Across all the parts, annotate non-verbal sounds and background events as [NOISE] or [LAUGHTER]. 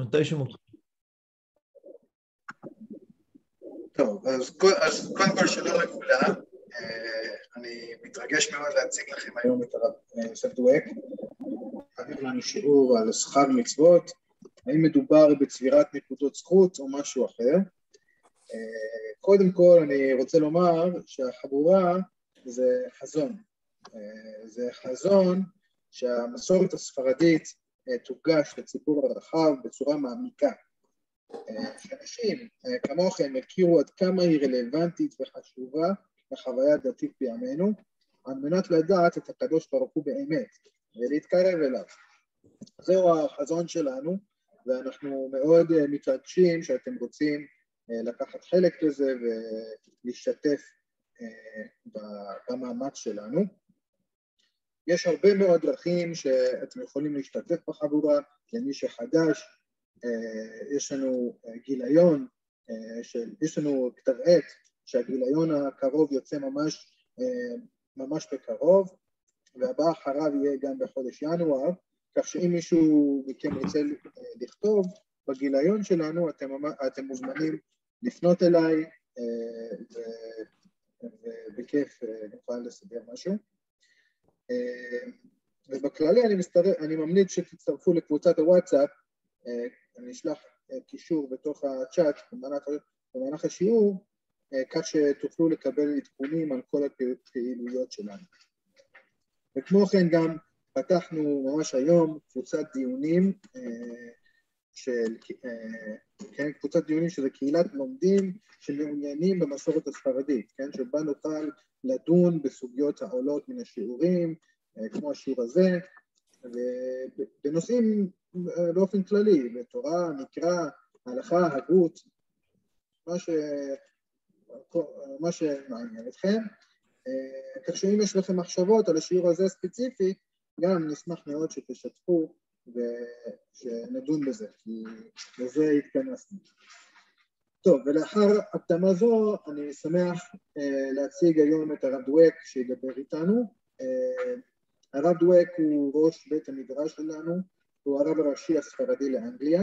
מתי. טוב, אז, אז קודם כל שלום לכולם. אה, אני מתרגש מאוד להציג לכם היום את הרב יוסף דואק. חייב לנו שיעור על שכר מצוות, האם מדובר בצבירת נקודות זכות או משהו אחר. אה, קודם כל אני רוצה לומר שהחבורה זה חזון. אה, זה חזון שהמסורת הספרדית תוגש לציבור הרחב בצורה מעמיקה. שאנשים כמוכם הכירו עד כמה היא רלוונטית וחשובה לחוויה הדתית בימינו, על מנת לדעת את הקדוש ברוך הוא באמת ולהתקרב אליו. זהו החזון שלנו, ואנחנו מאוד מתרגשים שאתם רוצים לקחת חלק בזה ולהשתתף במאמץ שלנו. יש הרבה מאוד דרכים שאתם יכולים להשתתף בחבורה, למי שחדש, יש לנו גיליון, יש לנו כתב עת שהגיליון הקרוב יוצא ממש, ממש בקרוב, והבא אחריו יהיה גם בחודש ינואר, כך שאם מישהו מכם רוצה לכתוב בגיליון שלנו, אתם, אתם מוזמנים לפנות אליי, ובכיף נוכל לסדר משהו. ובכללי אני, מסתר... אני ממליץ שתצטרפו לקבוצת הוואטסאפ, אני אשלח קישור בתוך הצ'אט במהלך, במהלך השיעור, כך שתוכלו לקבל עדכונים על כל הפעילויות שלנו. וכמו כן גם פתחנו ממש היום קבוצת דיונים של, כן, קבוצת דיונים של קהילת לומדים שמעוניינים במסורת הספרדית, כן, שבה נוכל לדון בסוגיות העולות מן השיעורים, כמו השיעור הזה, ובנושאים באופן כללי, בתורה, מקרא, הלכה, הגות, מה, ש... מה שמעניין אתכם. כך שאם יש לכם מחשבות על השיעור הזה ספציפי, גם נשמח מאוד שתשתפו ושנדון בזה, כי לזה התכנסנו. טוב, ולאחר הקדמה זו אני שמח uh, להציג היום את הרב דואק שידבר איתנו. Uh, הרב דואק הוא ראש בית המדרש שלנו, הוא הרב הראשי הספרדי לאנגליה.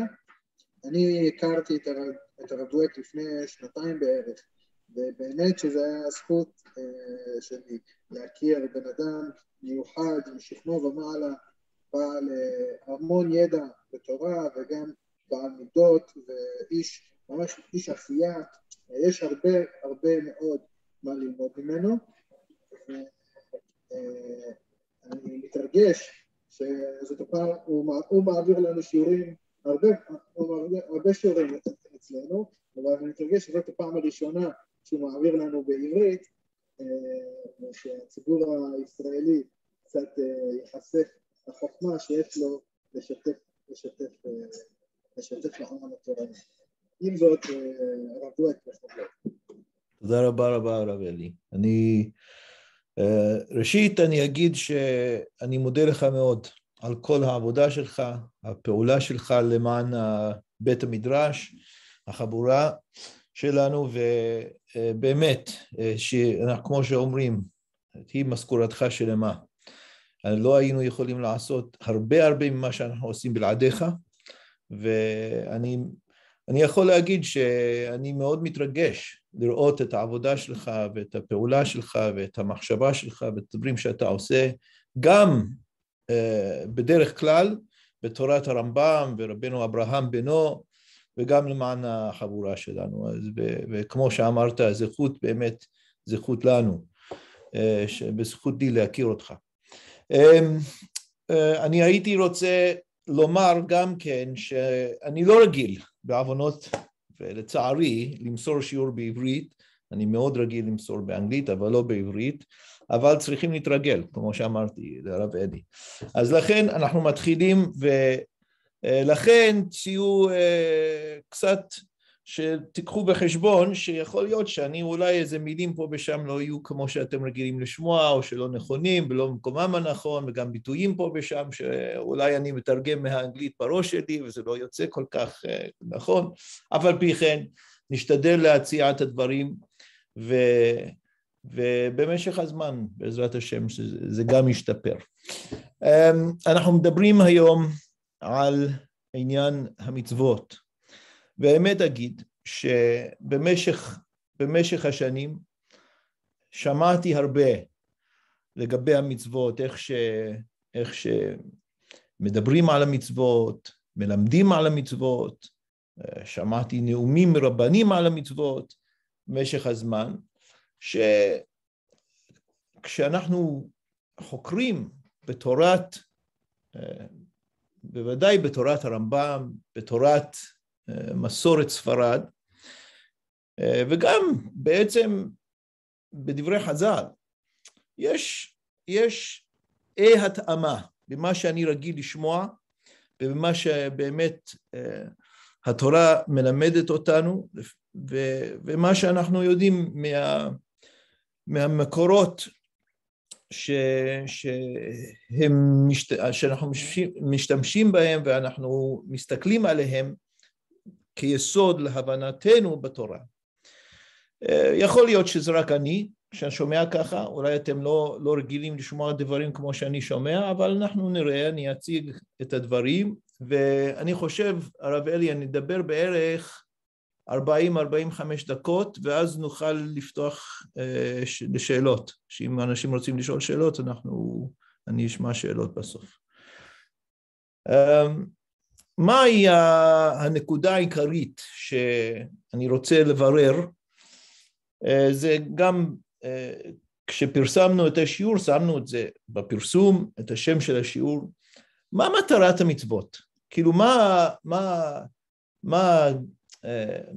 אני הכרתי את הרב, את הרב דואק לפני שנתיים בערך, ובאמת שזו הייתה זכות uh, שלי להכיר בן אדם מיוחד עם שכמו ומעלה, בעל uh, המון ידע בתורה וגם בעל מידות ואיש ממש איש עשייה, יש הרבה הרבה מאוד מה ללמוד ממנו. אני מתרגש שזאת הפעם, הוא, הוא מעביר לנו שיעורים, הרבה, הרבה שיעורים אצלנו, אבל אני מתרגש שזאת הפעם הראשונה שהוא מעביר לנו בעברית, שהציבור הישראלי קצת ייחשף לחוכמה שיש לו לשתף, לשתף, לשתף לעם התורני. עם זאת, הרב דואק תודה רבה רבה הרב אלי. אני, ראשית אני אגיד שאני מודה לך מאוד על כל העבודה שלך, הפעולה שלך למען בית המדרש, החבורה שלנו, ובאמת, כמו שאומרים, היא משכורתך שלמה. לא היינו יכולים לעשות הרבה הרבה ממה שאנחנו עושים בלעדיך, ואני אני יכול להגיד שאני מאוד מתרגש לראות את העבודה שלך ואת הפעולה שלך ואת המחשבה שלך ואת הדברים שאתה עושה, גם uh, בדרך כלל בתורת הרמב"ם ורבנו אברהם בנו, וגם למען החבורה שלנו. אז, וכמו שאמרת, זכות באמת, זכות לנו, uh, בזכות לי להכיר אותך. Um, uh, אני הייתי רוצה לומר גם כן שאני לא רגיל בעוונות ולצערי למסור שיעור בעברית, אני מאוד רגיל למסור באנגלית אבל לא בעברית, אבל צריכים להתרגל, כמו שאמרתי לרב אדי. אז לכן אנחנו מתחילים ולכן תהיו אה, קצת שתיקחו בחשבון שיכול להיות שאני אולי איזה מילים פה ושם לא יהיו כמו שאתם רגילים לשמוע או שלא נכונים ולא במקומם הנכון וגם ביטויים פה ושם שאולי אני מתרגם מהאנגלית בראש שלי וזה לא יוצא כל כך נכון, אבל פי כן נשתדל להציע את הדברים ו... ובמשך הזמן בעזרת השם זה גם ישתפר. אנחנו מדברים היום על עניין המצוות. והאמת אגיד שבמשך במשך השנים שמעתי הרבה לגבי המצוות, איך, ש, איך שמדברים על המצוות, מלמדים על המצוות, שמעתי נאומים מרבנים על המצוות במשך הזמן, שכשאנחנו חוקרים בתורת, בוודאי בתורת הרמב"ם, בתורת מסורת ספרד, וגם בעצם בדברי חז"ל, יש, יש אי התאמה במה שאני רגיל לשמוע ובמה שבאמת התורה מלמדת אותנו ומה שאנחנו יודעים מה, מהמקורות ש, שהם, שאנחנו משתמשים בהם ואנחנו מסתכלים עליהם כיסוד להבנתנו בתורה. יכול להיות שזה רק אני, שאני שומע ככה, אולי אתם לא, לא רגילים לשמוע דברים כמו שאני שומע, אבל אנחנו נראה, אני אציג את הדברים, ואני חושב, הרב אלי, אני אדבר בערך 40-45 דקות, ואז נוכל לפתוח אה, לשאלות, שאם אנשים רוצים לשאול שאלות, אנחנו, אני אשמע שאלות בסוף. אה, מהי הנקודה העיקרית שאני רוצה לברר? אה, זה גם כשפרסמנו את השיעור, שמנו את זה בפרסום, את השם של השיעור. מה מטרת המצוות? כאילו, מה, מה, מה, uh,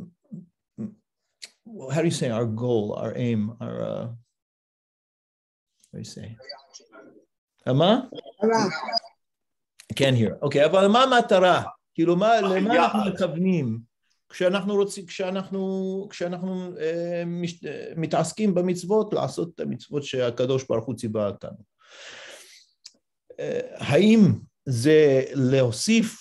how do you say our goal, our aim, our, uh, what do you say? מה? Can't hear. אוקיי, אבל מה המטרה? כאילו, מה, למה אנחנו מכוונים? כשאנחנו רוצים, כשאנחנו, כשאנחנו אה, מש, אה, מתעסקים במצוות, לעשות את המצוות שהקדוש ברוך הוא ציווה אותנו. אה, האם זה להוסיף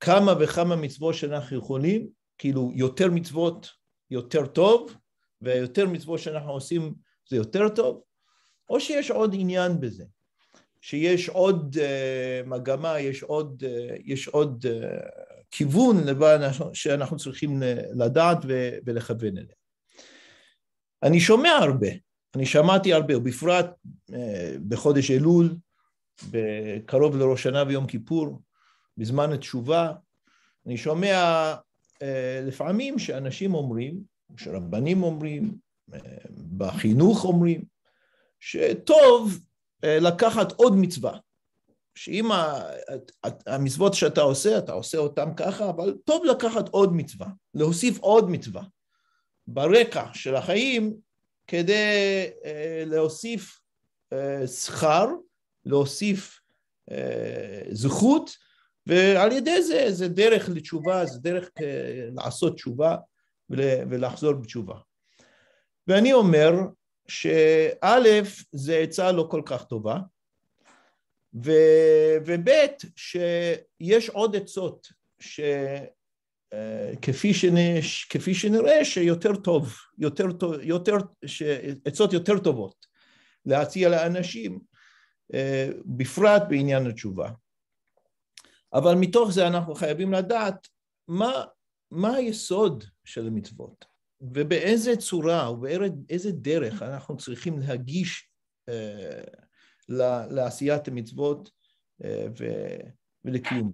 כמה וכמה מצוות שאנחנו יכולים, כאילו יותר מצוות יותר טוב, ויותר מצוות שאנחנו עושים זה יותר טוב, או שיש עוד עניין בזה, שיש עוד uh, מגמה, יש עוד, uh, יש עוד uh, כיוון שאנחנו צריכים לדעת ולכוון אליה. אני שומע הרבה, אני שמעתי הרבה, ובפרט אה, בחודש אלול, קרוב לראש שנה ויום כיפור, בזמן התשובה, אני שומע אה, לפעמים שאנשים אומרים, שרבנים אומרים, אה, בחינוך אומרים, שטוב לקחת עוד מצווה. שאם המצוות שאתה עושה, אתה עושה אותן ככה, אבל טוב לקחת עוד מצווה, להוסיף עוד מצווה ברקע של החיים כדי אה, להוסיף אה, שכר, להוסיף אה, זכות, ועל ידי זה, זה דרך לתשובה, זה דרך לעשות תשובה ולחזור בתשובה. ואני אומר שא', זה עצה לא כל כך טובה, ו, וב' שיש עוד עצות שכפי שנ, כפי שנראה שיותר טוב, יותר טוב, יותר, עצות יותר טובות להציע לאנשים, אה, בפרט בעניין התשובה. אבל מתוך זה אנחנו חייבים לדעת מה, מה היסוד של המצוות ובאיזה צורה ובאיזה דרך אנחנו צריכים להגיש אה, לעשיית המצוות אה, ולקיום.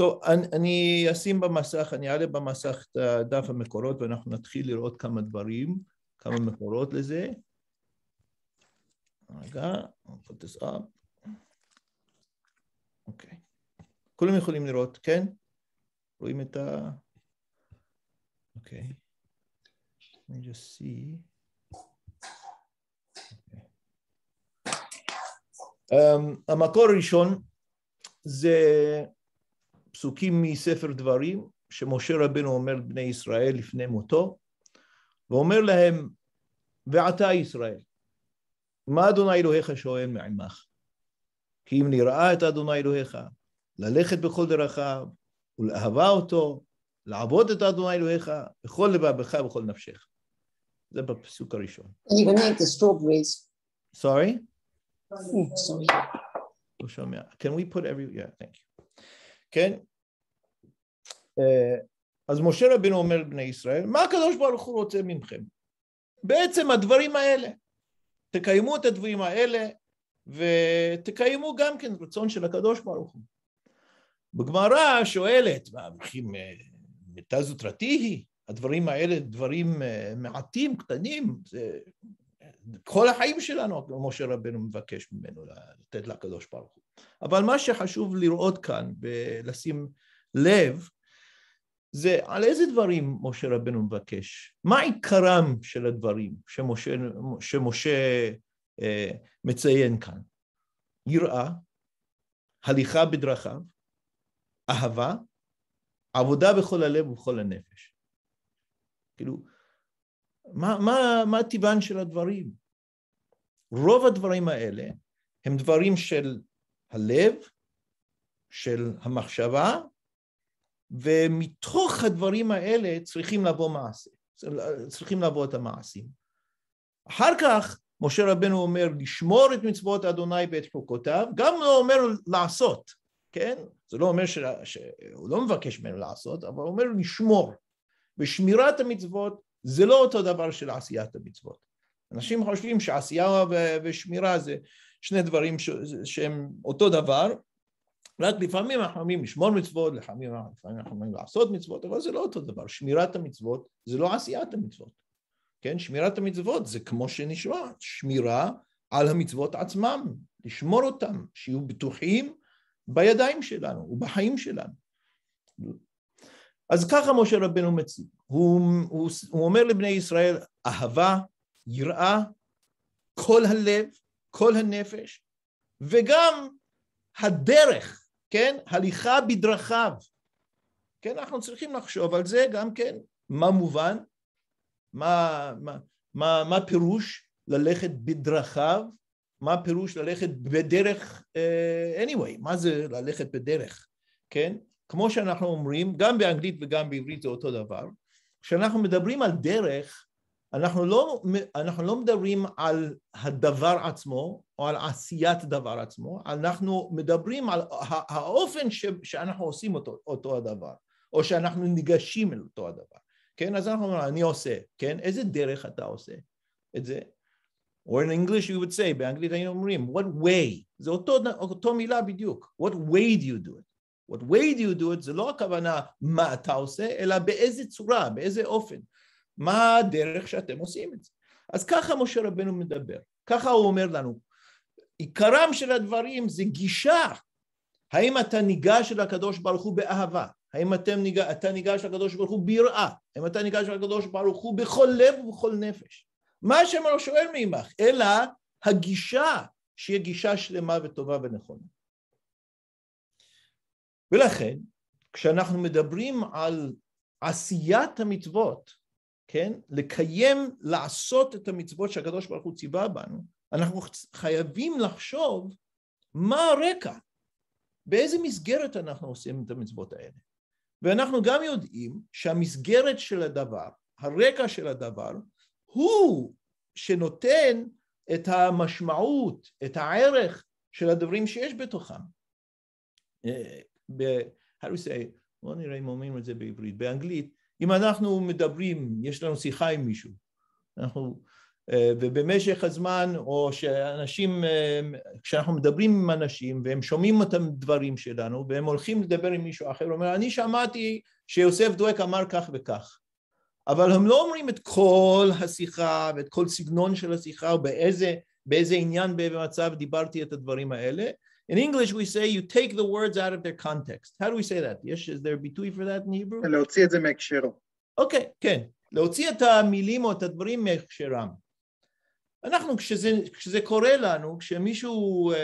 So, אני, אני אשים במסך, אני אעלה במסך את דף המקורות ואנחנו נתחיל לראות כמה דברים, כמה מקורות לזה. רגע. אוקיי. Okay. כולם יכולים לראות, כן? רואים את ה... אוקיי. Okay. Let me just see. Um, המקור הראשון זה פסוקים מספר דברים שמשה רבנו אומר לבני ישראל לפני מותו ואומר להם ועתה ישראל מה אדוני אלוהיך שואל מעמך? כי אם נראה את אדוני אלוהיך ללכת בכל דרכיו ולאהבה אותו לעבוד את אדוני אלוהיך בכל לבבך ובכל נפשך זה בפסוק הראשון. Sorry? Oh, sorry. Can we put every, yeah, thank you. כן? אז משה רבינו אומר לבני ישראל, מה הקדוש ברוך הוא רוצה מכם? בעצם הדברים האלה. תקיימו את הדברים האלה ותקיימו גם כן רצון של הקדוש ברוך הוא. בגמרא שואלת, מה, וכי מיתה זוטרתי היא? הדברים האלה דברים אה, מעטים, קטנים, זה כל החיים שלנו, משה רבנו מבקש ממנו לתת לקדוש ברוך הוא. אבל מה שחשוב לראות כאן ולשים לב, זה על איזה דברים משה רבנו מבקש? מה עיקרם של הדברים שמשה, שמשה אה, מציין כאן? יראה, הליכה בדרכיו, אהבה, עבודה בכל הלב ובכל הנפש. כאילו, מה, מה, מה טיבן של הדברים? רוב הדברים האלה הם דברים של הלב, של המחשבה, ומתוך הדברים האלה צריכים לבוא מעשה, צריכים לבוא את המעשים. אחר כך משה רבנו אומר לשמור את מצוות אדוני ואת חוקותיו, גם לא אומר לעשות, כן? זה לא אומר שהוא לא מבקש ממנו לעשות, אבל הוא אומר לשמור. ושמירת המצוות זה לא אותו דבר של עשיית המצוות. אנשים חושבים שעשייה ושמירה זה שני דברים שהם אותו דבר, רק לפעמים אנחנו אומרים לשמור מצוות, לפעמים אנחנו אומרים לעשות מצוות, אבל זה לא אותו דבר. שמירת המצוות זה לא עשיית המצוות. כן? שמירת המצוות זה כמו שנשמע, שמירה על המצוות עצמם, לשמור אותם, שיהיו בטוחים בידיים שלנו ובחיים שלנו. אז ככה משה רבנו מציג, הוא, הוא, הוא אומר לבני ישראל אהבה, יראה, כל הלב, כל הנפש, וגם הדרך, כן? הליכה בדרכיו. כן, אנחנו צריכים לחשוב על זה גם כן, מה מובן, מה, מה, מה, מה פירוש ללכת בדרכיו, מה פירוש ללכת בדרך, uh, anyway, מה זה ללכת בדרך, כן? כמו שאנחנו אומרים, גם באנגלית וגם בעברית זה אותו דבר, כשאנחנו מדברים על דרך, אנחנו לא, אנחנו לא מדברים על הדבר עצמו או על עשיית דבר עצמו, אנחנו מדברים על האופן ש, שאנחנו עושים אותו, אותו הדבר, או שאנחנו ניגשים אל אותו הדבר, כן? אז אנחנו אומרים, אני עושה, כן? איזה דרך אתה עושה את זה? or in English you would say, באנגלית היינו אומרים, what way, זה אותו, אותו מילה בדיוק, what way do you do it? What way do you do it? זה לא הכוונה מה אתה עושה, אלא באיזה צורה, באיזה אופן, מה הדרך שאתם עושים את זה. אז ככה משה רבנו מדבר, ככה הוא אומר לנו, עיקרם של הדברים זה גישה, האם אתה ניגש אל הקדוש ברוך הוא באהבה, האם אתם ניגש, אתה ניגש לקדוש ברוך הוא ביראה, האם אתה ניגש לקדוש ברוך הוא בכל לב ובכל נפש, מה השם לא שואל מעמך, אלא הגישה שיהיה גישה שלמה וטובה ונכונה. ולכן, כשאנחנו מדברים על עשיית המצוות, כן, לקיים, לעשות את המצוות שהקדוש ברוך הוא ציווה בנו, אנחנו חייבים לחשוב מה הרקע, באיזה מסגרת אנחנו עושים את המצוות האלה. ואנחנו גם יודעים שהמסגרת של הדבר, הרקע של הדבר, הוא שנותן את המשמעות, את הערך של הדברים שיש בתוכם. ב... how do we say, בואו נראה אם אומרים את זה בעברית, באנגלית, אם אנחנו מדברים, יש לנו שיחה עם מישהו, אנחנו, אה, ובמשך הזמן, או שאנשים, אה, כשאנחנו מדברים עם אנשים והם שומעים את הדברים שלנו והם הולכים לדבר עם מישהו אחר, הוא אומר, אני שמעתי שיוסף דואק אמר כך וכך, אבל הם לא אומרים את כל השיחה ואת כל סגנון של השיחה ובאיזה באיזה עניין, באיזה מצב דיברתי את הדברים האלה, In English we say you take the words out of their context. How do we say that? יש, is there ביטוי for that in Hebrew? להוציא את זה מהקשרו. אוקיי, okay, כן. להוציא את המילים או את הדברים מהקשרם. אנחנו, כשזה, כשזה קורה לנו, כשמישהו uh,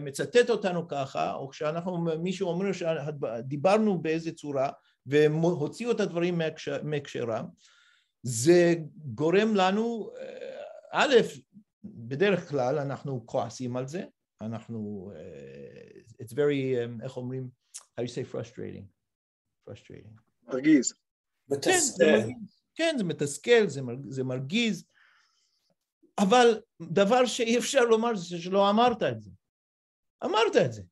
מצטט אותנו ככה, או כשאנחנו, מישהו אומר שדיברנו באיזה צורה, והוציאו את הדברים מהקשרם, זה גורם לנו, uh, א', בדרך כלל אנחנו כועסים על זה, אנחנו, uh, it's very, um, איך אומרים, how do you say frustrating? frustrating. מרגיז. מתסכל. כן, זה מתסכל, זה, מרגיז, זה מרגיז, אבל דבר שאי אפשר לומר זה שלא אמרת את זה. אמרת את זה.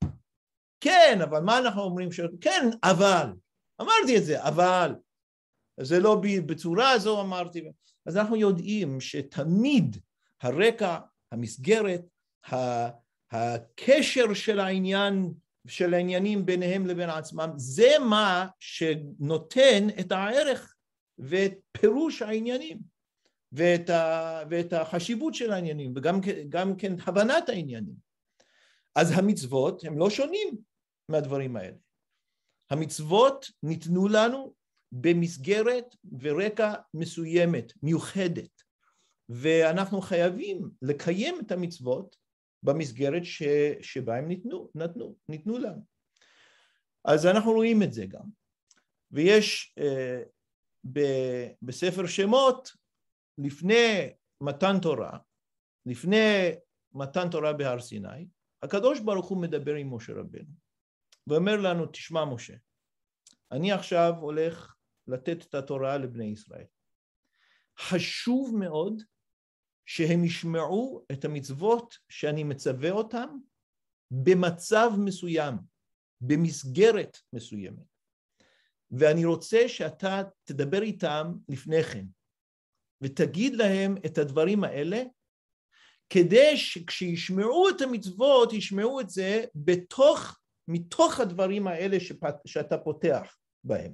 כן, אבל מה אנחנו אומרים? ש... כן, אבל. אמרתי את זה, אבל. זה לא בצורה הזו אמרתי. אז אנחנו יודעים שתמיד הרקע, המסגרת, הקשר של העניין, של העניינים ביניהם לבין עצמם, זה מה שנותן את הערך ואת פירוש העניינים ואת, ה, ואת החשיבות של העניינים וגם כן הבנת העניינים. אז המצוות הם לא שונים מהדברים האלה. המצוות ניתנו לנו במסגרת ורקע מסוימת, מיוחדת, ואנחנו חייבים לקיים את המצוות במסגרת ש, שבה הם ניתנו, נתנו, ניתנו לנו. אז אנחנו רואים את זה גם. ויש אה, ב, בספר שמות, לפני מתן תורה, לפני מתן תורה בהר סיני, הקדוש ברוך הוא מדבר עם משה רבנו, ואומר לנו, תשמע משה, אני עכשיו הולך לתת את התורה לבני ישראל. חשוב מאוד שהם ישמעו את המצוות שאני מצווה אותם במצב מסוים, במסגרת מסוימת. ואני רוצה שאתה תדבר איתם לפני כן, ותגיד להם את הדברים האלה, כדי שכשישמעו את המצוות, ישמעו את זה בתוך, מתוך הדברים האלה שפת, שאתה פותח בהם.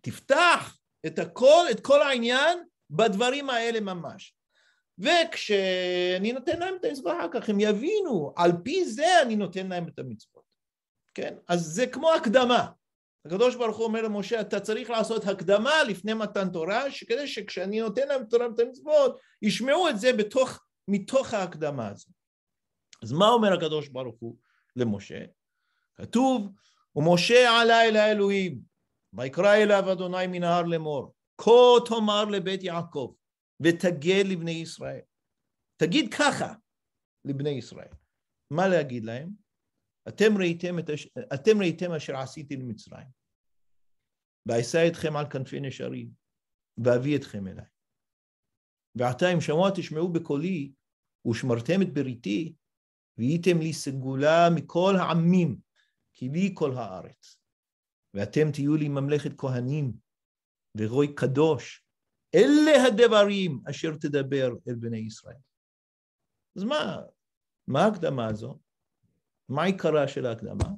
תפתח את הכל, את כל העניין בדברים האלה ממש. וכשאני נותן להם את המצוות אחר כך, הם יבינו, על פי זה אני נותן להם את המצוות. כן? אז זה כמו הקדמה. הקדוש ברוך הוא אומר למשה, אתה צריך לעשות הקדמה לפני מתן תורה, כדי שכשאני נותן להם תורה את המצוות, ישמעו את זה בתוך, מתוך ההקדמה הזאת. אז מה אומר הקדוש ברוך הוא למשה? כתוב, ומשה עלה אל האלוהים, ויקרא אליו אדוני מן ההר לאמור, כה תאמר לבית יעקב, ותגד לבני ישראל. תגיד ככה לבני ישראל. מה להגיד להם? אתם ראיתם, את, אתם ראיתם אשר עשיתי למצרים, ואשא אתכם על כנפי נשרים, ואביא אתכם אליי. ועתה אם שמוע תשמעו בקולי, ושמרתם את בריתי, והייתם לי סגולה מכל העמים, כי לי כל הארץ. ואתם תהיו לי ממלכת כהנים ורוי קדוש. אלה הדברים אשר תדבר אל בני ישראל. אז מה, מה ההקדמה הזו? מה עיקרה של ההקדמה?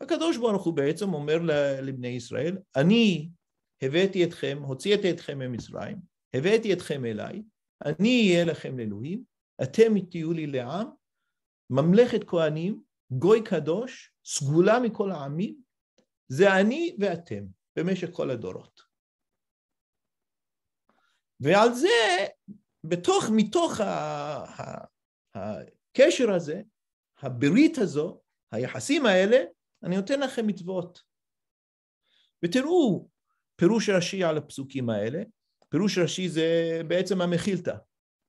הקדוש ברוך הוא בעצם אומר לבני ישראל, אני הבאתי אתכם, הוצאתי אתכם ממצרים, הבאתי אתכם אליי, אני אהיה לכם לאלוהים, אתם תהיו לי לעם, ממלכת כהנים, גוי קדוש, סגולה מכל העמים, זה אני ואתם במשך כל הדורות. ועל זה, בתוך, מתוך הקשר הזה, הברית הזו, היחסים האלה, אני נותן לכם מצוות. ותראו פירוש רש"י על הפסוקים האלה, פירוש רש"י זה בעצם המחילתא,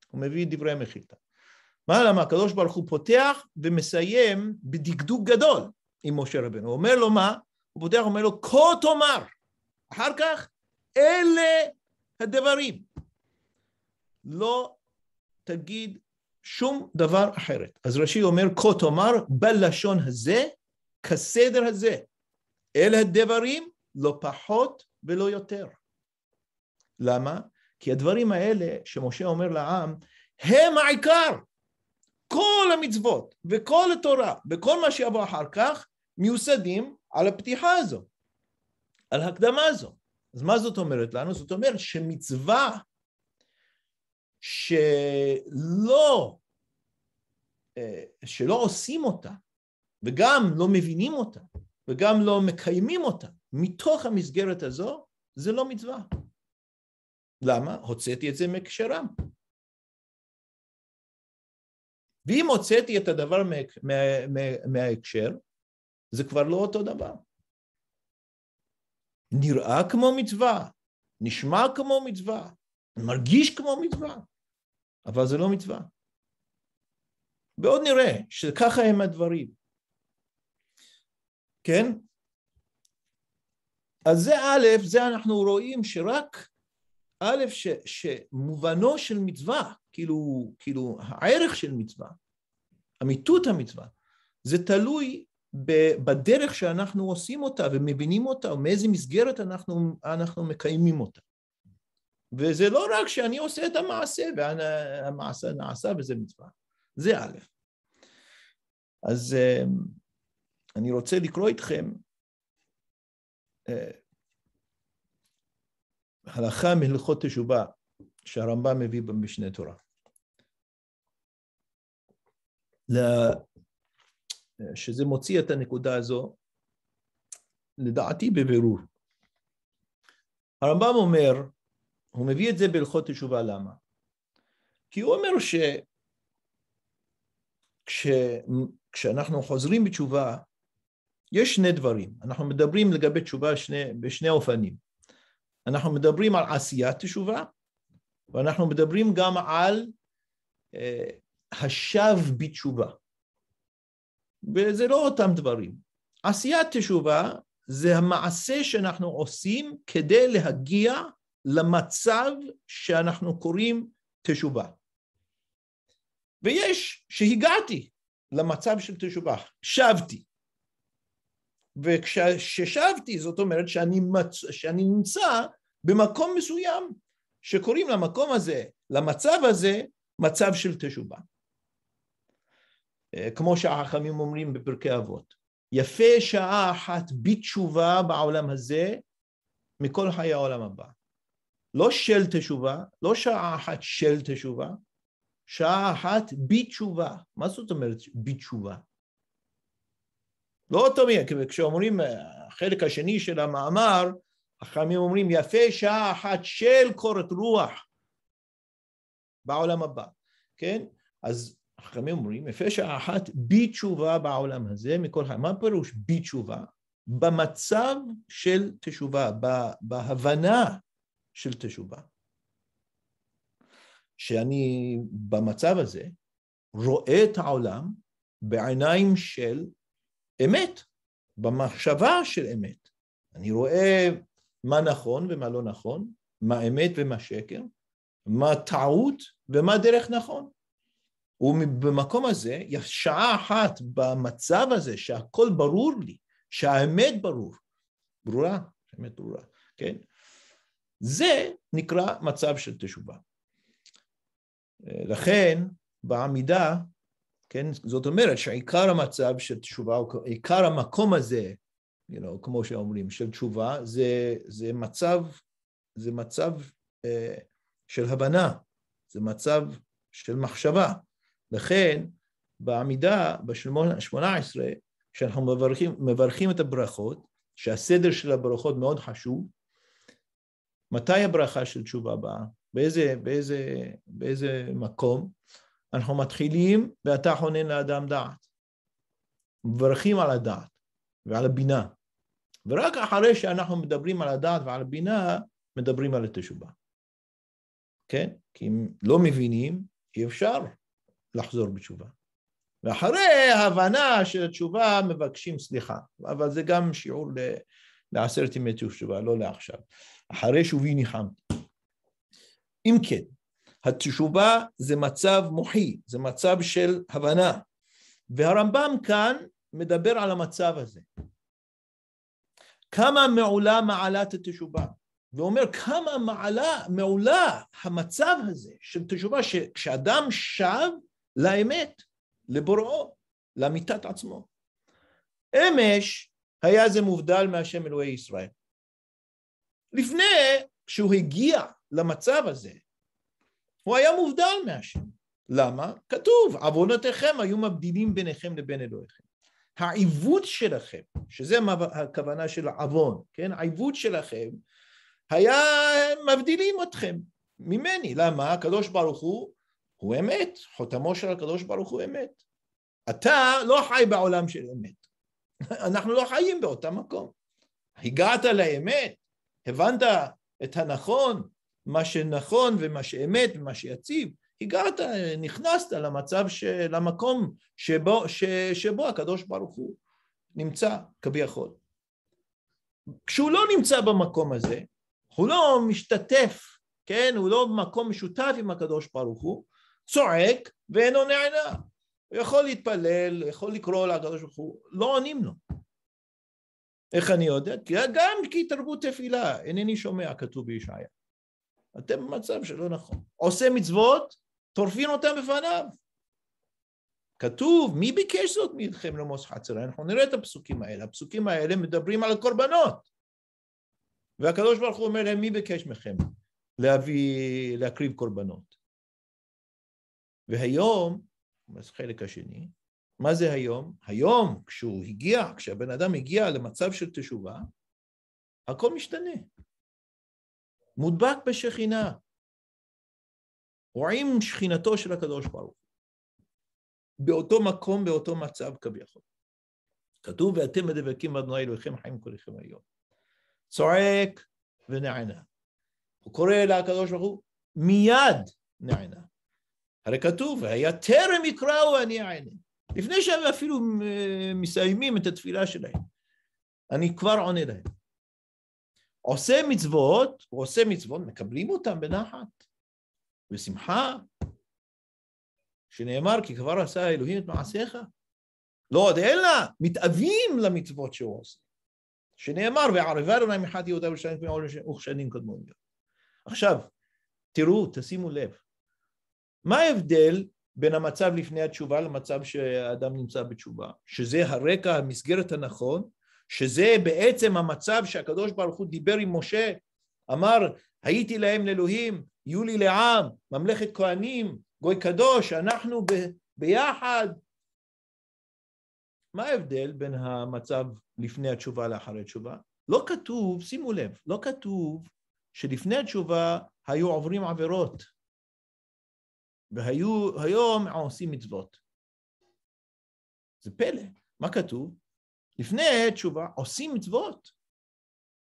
הוא מביא דברי המחילתא. מה למה? הקדוש ברוך הוא פותח ומסיים בדקדוק גדול עם משה רבנו. הוא אומר לו מה? הוא פותח ואומר לו, כה תאמר. אחר כך, אלה הדברים. לא תגיד שום דבר אחרת. אז רש"י אומר, כה תאמר, בלשון הזה, כסדר הזה. אלה הדברים, לא פחות ולא יותר. למה? כי הדברים האלה שמשה אומר לעם, הם העיקר. כל המצוות וכל התורה וכל מה שיבוא אחר כך מיוסדים על הפתיחה הזו, על ההקדמה הזו. אז מה זאת אומרת לנו? זאת אומרת שמצווה שלא, אה, שלא עושים אותה, וגם לא מבינים אותה, וגם לא מקיימים אותה, מתוך המסגרת הזו, זה לא מצווה. למה? הוצאתי את זה מהקשרם. ואם הוצאתי את הדבר מההקשר, זה כבר לא אותו דבר. נראה כמו מצווה, נשמע כמו מצווה, מרגיש כמו מצווה, אבל זה לא מצווה. ועוד נראה שככה הם הדברים. כן? אז זה א', זה אנחנו רואים שרק א', ש, שמובנו של מצווה, כאילו, כאילו הערך של מצווה, אמיתות המצווה, זה תלוי בדרך שאנחנו עושים אותה ומבינים אותה, ומאיזה מסגרת אנחנו, אנחנו מקיימים אותה. וזה לא רק שאני עושה את המעשה, והמעשה נעשה וזה מצווה. זה א'. אז אה, אני רוצה לקרוא איתכם אה, הלכה מהלכות תשובה שהרמב"ם מביא במשנה תורה. שזה מוציא את הנקודה הזו, לדעתי בבירור. הרמב"ם אומר, הוא מביא את זה בהלכות תשובה, למה? כי הוא אומר שכשאנחנו חוזרים בתשובה, יש שני דברים. אנחנו מדברים לגבי תשובה שני, בשני אופנים. אנחנו מדברים על עשיית תשובה, ואנחנו מדברים גם על אה, השב בתשובה. וזה לא אותם דברים. עשיית תשובה זה המעשה שאנחנו עושים כדי להגיע למצב שאנחנו קוראים תשובה. ויש שהגעתי למצב של תשובה, שבתי. וכששבתי זאת אומרת שאני, מצ... שאני נמצא במקום מסוים שקוראים למקום הזה, למצב הזה, מצב של תשובה. אה, כמו שהחכמים אומרים בפרקי אבות, יפה שעה אחת בתשובה בעולם הזה מכל חיי העולם הבא. לא של תשובה, לא שעה אחת של תשובה, שעה אחת בתשובה. מה זאת אומרת בתשובה? לא אותו מיד, כשאומרים אה, החלק השני של המאמר, החכמים אומרים יפה שעה אחת של קורת רוח בעולם הבא, כן? אז החכמים אומרים, יפה שעה אחת בתשובה בעולם הזה מכל חיים. מה פירוש בתשובה? במצב של תשובה, בהבנה של תשובה. שאני במצב הזה רואה את העולם בעיניים של אמת, במחשבה של אמת. אני רואה מה נכון ומה לא נכון, מה אמת ומה שקר, מה טעות ומה דרך נכון. ובמקום הזה, שעה אחת במצב הזה שהכל ברור לי, שהאמת ברור, ברורה, האמת ברורה, כן? זה נקרא מצב של תשובה. לכן בעמידה, כן, זאת אומרת שעיקר המצב של תשובה, עיקר המקום הזה, you know, כמו שאומרים, של תשובה, זה, זה מצב, זה מצב uh, של הבנה, זה מצב של מחשבה. לכן בעמידה בשמונה עשרה, כשאנחנו מברכים, מברכים את הברכות, שהסדר של הברכות מאוד חשוב, מתי הברכה של תשובה באה? באיזה, באיזה, באיזה מקום? אנחנו מתחילים ואתה חונן לאדם דעת. מברכים על הדעת ועל הבינה. ורק אחרי שאנחנו מדברים על הדעת ועל הבינה, מדברים על התשובה. כן? כי אם לא מבינים, אי אפשר לחזור בתשובה. ואחרי ההבנה של התשובה מבקשים סליחה, אבל זה גם שיעור לעשרת ימי תשובה, לא לעכשיו. אחרי שובי ניחמתי. אם כן, התשובה זה מצב מוחי, זה מצב של הבנה, והרמב"ם כאן מדבר על המצב הזה. כמה מעולה מעלת התשובה, ואומר כמה מעלה, מעולה המצב הזה של תשובה, שכשאדם שב לאמת, לבוראו, לאמיתת עצמו. אמש היה זה מובדל מהשם אלוהי ישראל. לפני שהוא הגיע למצב הזה, הוא היה מובדל מהשם. למה? כתוב, עוונותיכם היו מבדילים ביניכם לבין אלוהיכם. העיוות שלכם, שזה הכוונה של עוון, כן? העיוות שלכם היה מבדילים אתכם ממני. למה? הקדוש ברוך הוא הוא אמת, חותמו של הקדוש ברוך הוא אמת. אתה לא חי בעולם של אמת. אנחנו לא חיים באותה מקום. הגעת לאמת, הבנת את הנכון, מה שנכון ומה שאמת ומה שיציב, הגעת, נכנסת למצב, של, למקום שבו, ש, שבו הקדוש ברוך הוא נמצא כביכול. כשהוא לא נמצא במקום הזה, הוא לא משתתף, כן? הוא לא במקום משותף עם הקדוש ברוך הוא, צועק ואינו נענה. הוא יכול להתפלל, יכול לקרוא לקדוש ברוך הוא, לא עונים לו. איך אני יודע? גם כי תרבות תפילה, אינני שומע, כתוב בישעיה. אתם במצב שלא נכון. עושה מצוות, טורפין אותם בפניו. כתוב, מי ביקש זאת מכם למוס חצר? אנחנו נראה את הפסוקים האלה. הפסוקים האלה מדברים על הקורבנות. והקדוש ברוך הוא אומר להם, מי ביקש מכם להביא, להקריב קורבנות? והיום, חלק השני, מה זה היום? היום, כשהוא הגיע, כשהבן אדם הגיע למצב של תשובה, הכל משתנה. מודבק בשכינה. רואים שכינתו של הקדוש ברוך באותו מקום, באותו מצב כביכול. כתוב, ואתם מדבקים באדוני אלוהיכם חיים כולכם היום. צועק ונענה. הוא קורא לקדוש ברוך הוא, מיד נענה. הרי כתוב, והיה טרם יקראו אני אענה. לפני שהם אפילו מסיימים את התפילה שלהם, אני כבר עונה להם. עושה מצוות, הוא עושה מצוות, מקבלים אותם בנחת, בשמחה, שנאמר כי כבר עשה אלוהים את מעשיך. לא עוד אלא, מתאווים למצוות שהוא עושה. שנאמר, וערבה אדוני מחת יהודה ושנים וכשנים קודמוניות. עכשיו, תראו, תשימו לב, מה ההבדל בין המצב לפני התשובה למצב שהאדם נמצא בתשובה? שזה הרקע, המסגרת הנכון, שזה בעצם המצב שהקדוש ברוך הוא דיבר עם משה, אמר, הייתי להם לאלוהים, יהיו לי לעם, ממלכת כהנים, גוי קדוש, אנחנו ב, ביחד. מה ההבדל בין המצב לפני התשובה לאחרי התשובה? לא כתוב, שימו לב, לא כתוב שלפני התשובה היו עוברים עבירות, והיום עושים מצוות. זה פלא. מה כתוב? לפני תשובה עושים מצוות,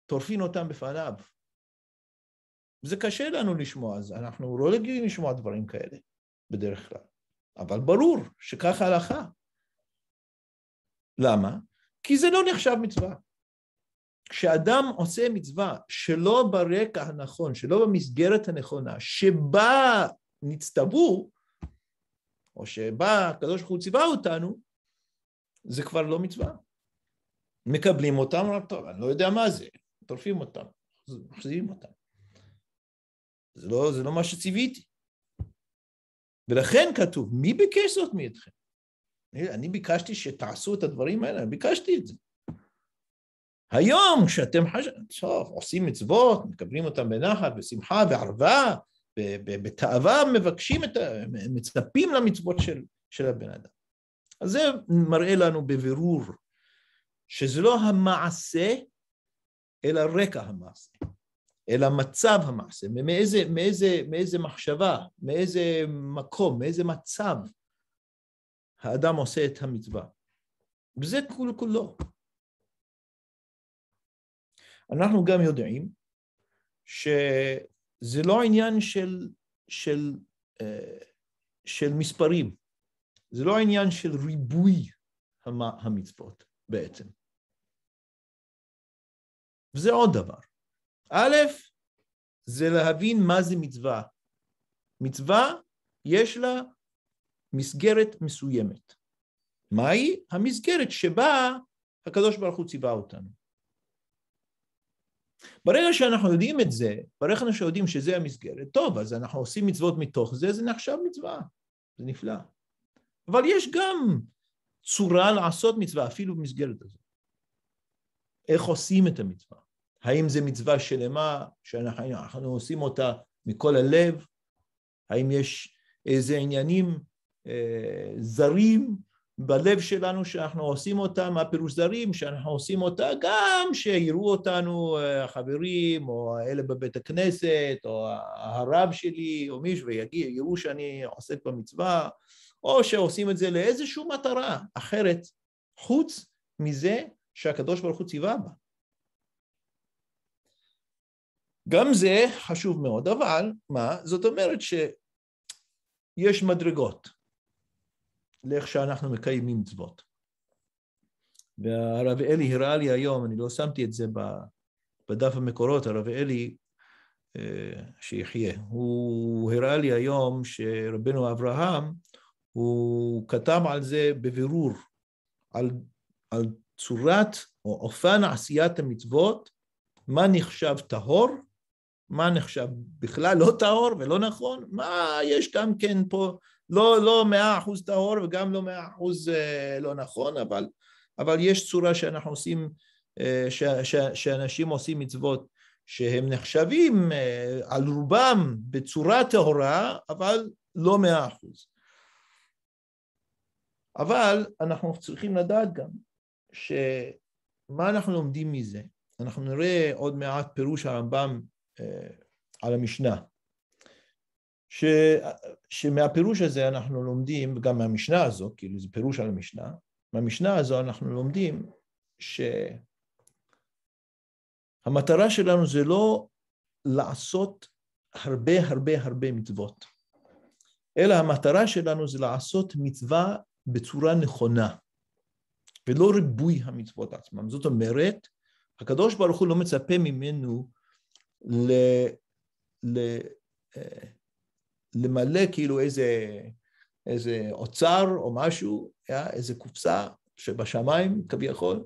טורפין אותם בפניו. זה קשה לנו לשמוע, אז אנחנו לא רגילים לשמוע דברים כאלה בדרך כלל, אבל ברור שככה הלכה. למה? כי זה לא נחשב מצווה. כשאדם עושה מצווה שלא ברקע הנכון, שלא במסגרת הנכונה, שבה נצטוו, או שבה הקדוש ברוך הוא ציווה אותנו, זה כבר לא מצווה. מקבלים אותם, אומרים, טוב, אני לא יודע מה זה, טורפים אותם, מחזירים אותם. זה לא, זה לא מה שציוויתי. ולכן כתוב, מי ביקש זאת מאתכם? אני ביקשתי שתעשו את הדברים האלה, ביקשתי את זה. היום כשאתם חשבים, טוב, עושים מצוות, מקבלים אותם בנחת, בשמחה, בערווה, בתאווה מבקשים את ה... מצפים למצוות של, של הבן אדם. אז זה מראה לנו בבירור שזה לא המעשה, אלא רקע המעשה, אלא מצב המעשה, מאיזה, מאיזה, מאיזה מחשבה, מאיזה מקום, מאיזה מצב האדם עושה את המצווה. וזה כול כולו. אנחנו גם יודעים שזה לא עניין של, של, אה, של מספרים, זה לא עניין של ריבוי המצוות בעצם. וזה עוד דבר. א', זה להבין מה זה מצווה. מצווה, יש לה מסגרת מסוימת. מהי? המסגרת שבה הקדוש ברוך הוא ציווה אותנו. ברגע שאנחנו יודעים את זה, ברגע שאנחנו יודעים שזה המסגרת, טוב, אז אנחנו עושים מצוות מתוך זה, זה נחשב מצווה, זה נפלא. אבל יש גם צורה לעשות מצווה, אפילו במסגרת הזאת. איך עושים את המצווה? האם זו מצווה שלמה שאנחנו עושים אותה מכל הלב? האם יש איזה עניינים אה, זרים בלב שלנו שאנחנו עושים אותם, מה פירוש זרים? שאנחנו עושים אותה גם שיראו אותנו אה, החברים או אלה בבית הכנסת או הרב שלי או מישהו ויראו שאני עוסק במצווה או שעושים את זה לאיזושהי מטרה אחרת חוץ מזה שהקדוש ברוך הוא ציווה בה. גם זה חשוב מאוד, אבל מה? זאת אומרת שיש מדרגות לאיך שאנחנו מקיימים מצוות. והרב אלי הראה לי היום, אני לא שמתי את זה בדף המקורות, הרב אלי, אה, שיחיה, הוא הראה לי היום שרבנו אברהם, הוא כתב על זה בבירור, על, על צורת או אופן עשיית המצוות, מה נחשב טהור, מה נחשב בכלל לא טהור ולא נכון, מה יש גם כן פה, לא, לא מאה אחוז טהור וגם לא מאה אחוז אה, לא נכון, אבל, אבל יש צורה שאנחנו עושים, אה, ש, ש, שאנשים עושים מצוות שהם נחשבים אה, על רובם בצורה טהורה, אבל לא מאה אחוז. אבל אנחנו צריכים לדעת גם שמה אנחנו לומדים מזה? אנחנו נראה עוד מעט פירוש הרמב"ם על המשנה. ש, שמהפירוש הזה אנחנו לומדים, וגם מהמשנה הזו, כאילו זה פירוש על המשנה, מהמשנה הזו אנחנו לומדים שהמטרה שלנו זה לא לעשות הרבה הרבה הרבה מצוות, אלא המטרה שלנו זה לעשות מצווה בצורה נכונה, ולא ריבוי המצוות עצמם. זאת אומרת, הקדוש ברוך הוא לא מצפה ממנו ל, ל, אה, למלא כאילו איזה, איזה אוצר או משהו, איזה קופסה שבשמיים כביכול,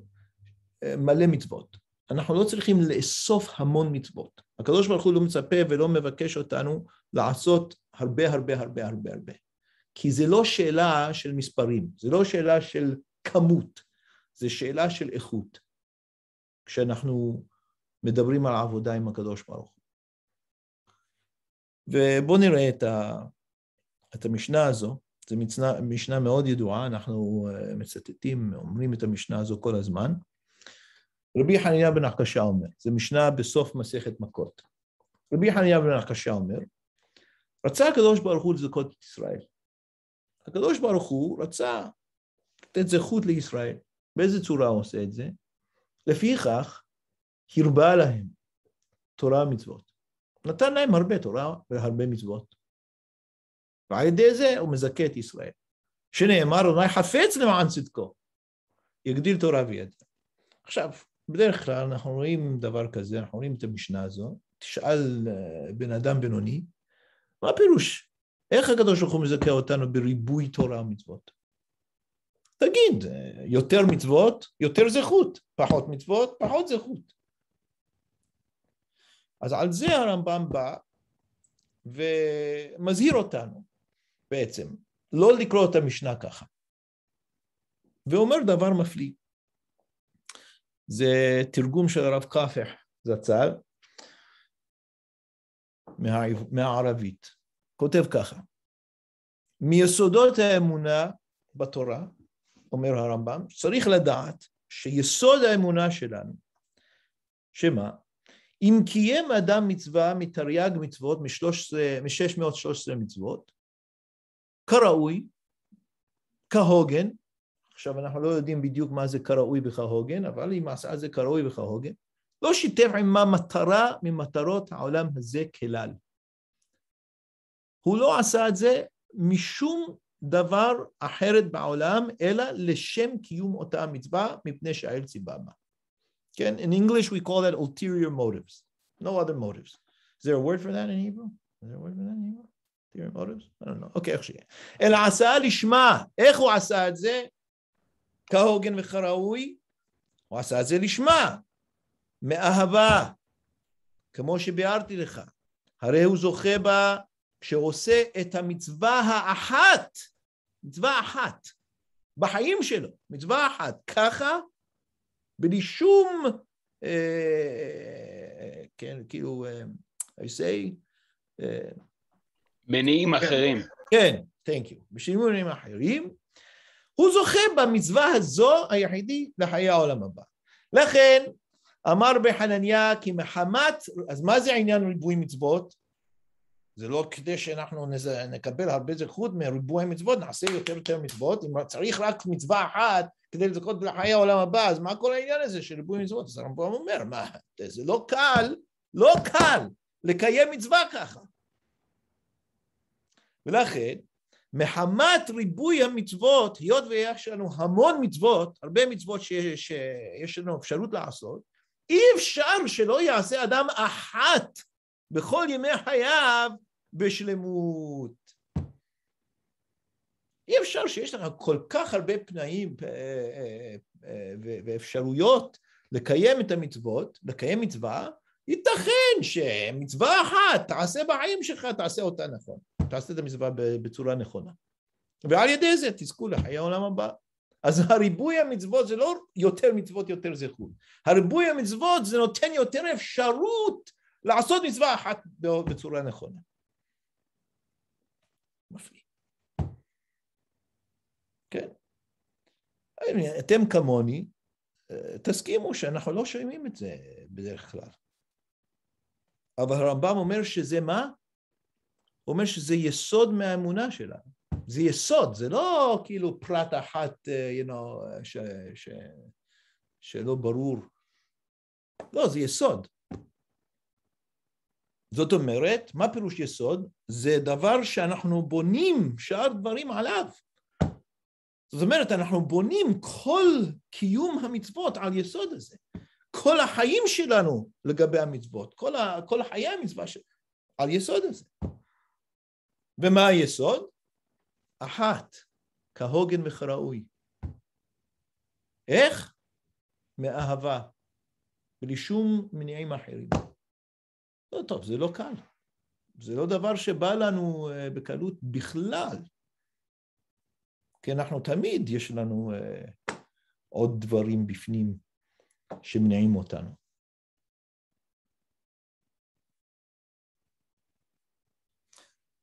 אה, מלא מצוות. אנחנו לא צריכים לאסוף המון מצוות. הקדוש ברוך הוא לא מצפה ולא מבקש אותנו לעשות הרבה הרבה הרבה הרבה הרבה. כי זה לא שאלה של מספרים, זה לא שאלה של כמות, זה שאלה של איכות. כשאנחנו מדברים על העבודה עם הקדוש ברוך הוא. ובואו נראה את, ה, את המשנה הזו, זו משנה, משנה מאוד ידועה, אנחנו אה, מצטטים, אומרים את המשנה הזו כל הזמן. רבי חניניה בן הקשה אומר, זו משנה בסוף מסכת מכות. רבי חניניה בן הקשה אומר, רצה הקדוש ברוך הוא לזכות את ישראל. הקדוש ברוך הוא רצה לתת זכות לישראל. באיזה צורה הוא עושה את זה? לפיכך, הרבה להם תורה ומצוות. נתן להם הרבה תורה והרבה מצוות. ועל ידי זה הוא מזכה את ישראל. שנאמר, אולי חפץ למען צדקו, יגדיל תורה וידע. עכשיו, בדרך כלל אנחנו רואים דבר כזה, אנחנו רואים את המשנה הזו, תשאל אה, בן אדם בינוני, מה הפירוש? איך הקדוש ברוך הוא מזכה אותנו בריבוי תורה ומצוות? תגיד, יותר מצוות, יותר זכות, פחות מצוות, פחות זכות. אז על זה הרמב"ם בא ומזהיר אותנו בעצם, לא לקרוא את המשנה ככה. ואומר דבר מפליא. זה תרגום של הרב קאפח זצ"ל מהערבית. כותב ככה, מיסודות האמונה בתורה, אומר הרמב"ם, צריך לדעת שיסוד האמונה שלנו, שמה? אם קיים אדם מצווה מתרי"ג מצוות, מ-613 מצוות, כראוי, כהוגן, עכשיו אנחנו לא יודעים בדיוק מה זה כראוי וכהוגן, אבל אם עשה זה כראוי וכהוגן, לא שיתף עמה מטרה ממטרות העולם הזה כלל. הוא לא עשה את זה משום דבר אחרת בעולם, אלא לשם קיום אותה המצווה, מפני שהאל ציווה בה. כן? In English we call that ulterior motives, no other motives. Is there a word for that in Hebrew? Is there a word for that in Hebrew? ulterior motives? I don't know. אוקיי, איך שיהיה. אלא עשה לשמה. איך הוא עשה את זה? כהוגן וכראוי? הוא עשה את זה לשמה. מאהבה. כמו שביארתי לך. הרי הוא זוכה בה כשעושה את המצווה האחת, מצווה אחת, בחיים שלו, מצווה אחת, ככה, בלי שום, אה, כן, כאילו, אה, I say, אה, מניעים אחרים. כן, thank you, בשביל מניעים אחרים, הוא זוכה במצווה הזו היחידי לחיי העולם הבא. לכן, אמר בחנניה כי מחמת, אז מה זה עניין ריבוי מצוות? זה לא כדי שאנחנו נקבל הרבה זכות מריבוי מצוות, נעשה יותר ויותר מצוות, אם צריך רק מצווה אחת כדי לזכות לחיי העולם הבא, אז מה כל העניין הזה של ריבוי מצוות? אז הרמב"ם אומר, מה, זה לא קל, לא קל לקיים מצווה ככה. ולכן, מחמת ריבוי המצוות, היות ויש לנו המון מצוות, הרבה מצוות שיש, שיש לנו אפשרות לעשות, אי אפשר שלא יעשה אדם אחת בכל ימי חייו בשלמות. אי אפשר שיש לך כל כך הרבה פנאים ואפשרויות לקיים את המצוות, לקיים מצווה, ייתכן שמצווה אחת תעשה בחיים שלך, תעשה אותה נכון, תעשה את המצווה בצורה נכונה. ועל ידי זה תזכו לחיי העולם הבא. אז הריבוי המצוות זה לא יותר מצוות יותר זכות, הריבוי המצוות זה נותן יותר אפשרות לעשות מצווה אחת בצורה נכונה. מפליא. כן. אתם כמוני, תסכימו שאנחנו לא שומעים את זה בדרך כלל. אבל הרמב"ם אומר שזה מה? הוא אומר שזה יסוד מהאמונה שלנו. זה יסוד, זה לא כאילו פרט אחת, you know, ש, ש, שלא ברור. לא, זה יסוד. זאת אומרת, מה פירוש יסוד? זה דבר שאנחנו בונים שאר דברים עליו. זאת אומרת, אנחנו בונים כל קיום המצוות על יסוד הזה. כל החיים שלנו לגבי המצוות, כל, ה, כל חיי המצווה שלנו, על יסוד הזה. ומה היסוד? אחת, כהוגן וכראוי. איך? מאהבה, בלי שום מניעים אחרים. לא טוב, זה לא קל. זה לא דבר שבא לנו אה, בקלות בכלל. כי אנחנו תמיד, יש לנו uh, עוד דברים בפנים שמניעים אותנו.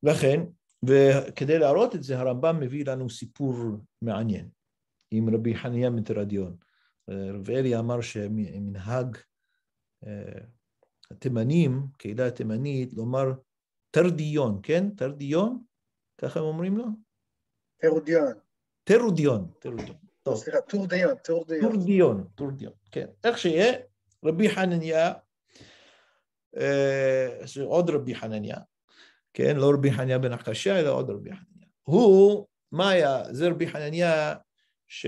לכן, וכדי להראות את זה, הרמב"ם מביא לנו סיפור מעניין עם רבי חניה מטרדיון. רב אלי אמר שמנהג אה, התימנים, קהילה התימנית, לומר תרדיון, כן? תרדיון? ככה הם אומרים לו? תרודיון. תרודיון, תרודיון. סליחה, טורדיון, טורדיון. טורדיון, טורדיון, כן. איך שיהיה, רבי חנניה, אה, עוד רבי חנניה, כן? לא רבי חנניה בן החשע, אלא עוד רבי חנניה. הוא, מה היה? זה רבי חנניה ש...